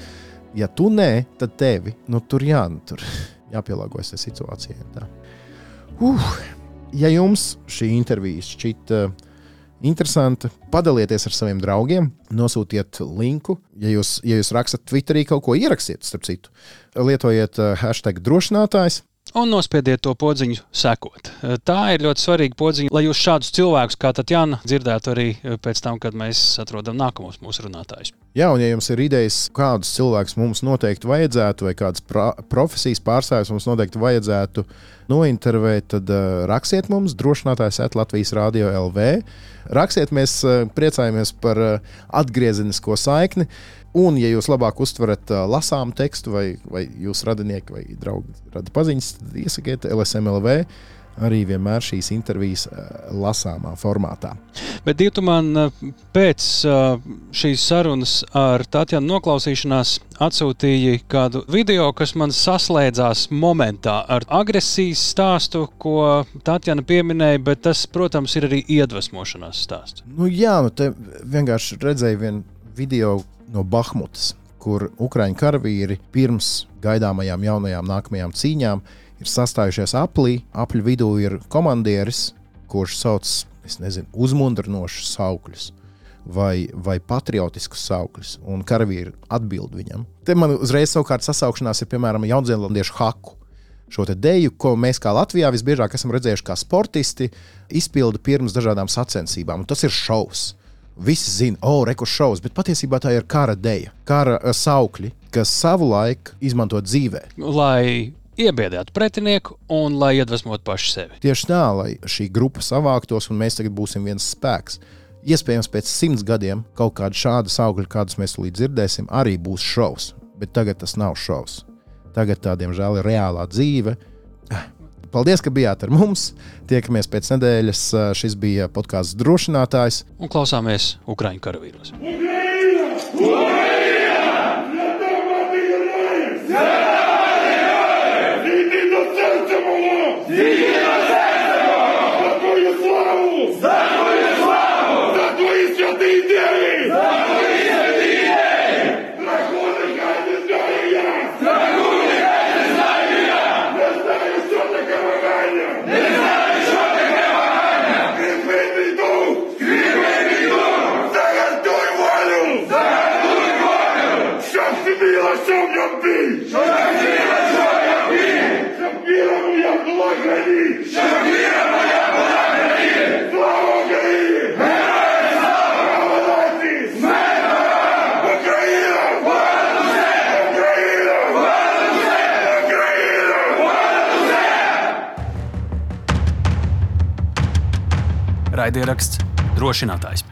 ja tu nē, tad tevi nu, tur, jā, nu, tur jāpielāgojas tajā situācijai. Tā. Uh, ja jums šī intervija šķita interesanta, padalieties ar saviem draugiem, nosūtiet linku. Ja jūs, ja jūs rakstat Twitterī kaut ko, ierakstiet, starp citu, lietojiet uh, hashtag drošinātājs un nospiediet to podziņu sekot. Tā ir ļoti svarīga podziņa, lai jūs šādus cilvēkus kā Tatjana dzirdētu arī pēc tam, kad mēs atrodam nākamos mūsu runātājus. Jā, un ja jums ir idejas, kādus cilvēkus mums noteikti vajadzētu, vai kādas profesijas pārstāvjus mums noteikti vajadzētu nointervēt, tad uh, rakstiet mums, drošinātājs at Latvijas Rādio LV. Rakstiet, mēs uh, priecājamies par uh, atgriezenisko saikni. Uh, Un, ja jūs labāk uztverat uh, lasām tekstu, vai, vai jūsu radinieki vai draugi rada paziņas, tad iesakiet LSMLV arī vienmēr šīs intervijas lasāmā formātā. Bet, Dietu, man pēc šīs sarunas ar Tatjanu noklausīšanās atsūtīja kādu video, kas man saslēdzās momentā ar agresijas stāstu, ko Tatjana pieminēja, bet tas, protams, ir arī iedvesmošanās stāsts. Nu, jā, nu te vienkārši redzēju vienu video, no Bahmutas, kur Ukrāņu karavīri pirms gaidāmajām jaunajām nākamajām cīņām ir sastājušies aplī. Apļu vidū ir komandieris, kurš sauc nezinu, uzmundrinošus saukļus. Vai, vai patriotiskus saukļus, un karavīri atbild viņam. Te man uzreiz savukārt sasaukšanās ir piemēram Jaunzēlandiešu haku. Šo te deju, ko mēs kā Latvijā visbiežāk esam redzējuši, kā sportisti izpilda pirms dažādām sacensībām, un tas ir šovs. Visi zina, oh, rekurss šovs, bet patiesībā tā ir kara deja, kara eh, saukļi, kas savu laiku izmanto dzīvē. Lai iebiedētu pretinieku un lai iedvesmotu pašu sevi. Tieši tā, lai šī grupa savāktos un mēs tagad būsim viens spēks. Iespējams, pēc simts gadiem kaut kāda šāda saukļa, kādas mēs līdz dzirdēsim, arī būs šovs. Bet tagad tas nav šovs. Tagad tā, diemžēl, ir reālā dzīve. Paldies, ka bijāt ar mums. Tiekamies pēc nedēļas. Šis bija podkāsts drošinātājs. Un klausāmies Ukraiņu karavīros. Ukraiņu! Raidieraksts drošinātājs.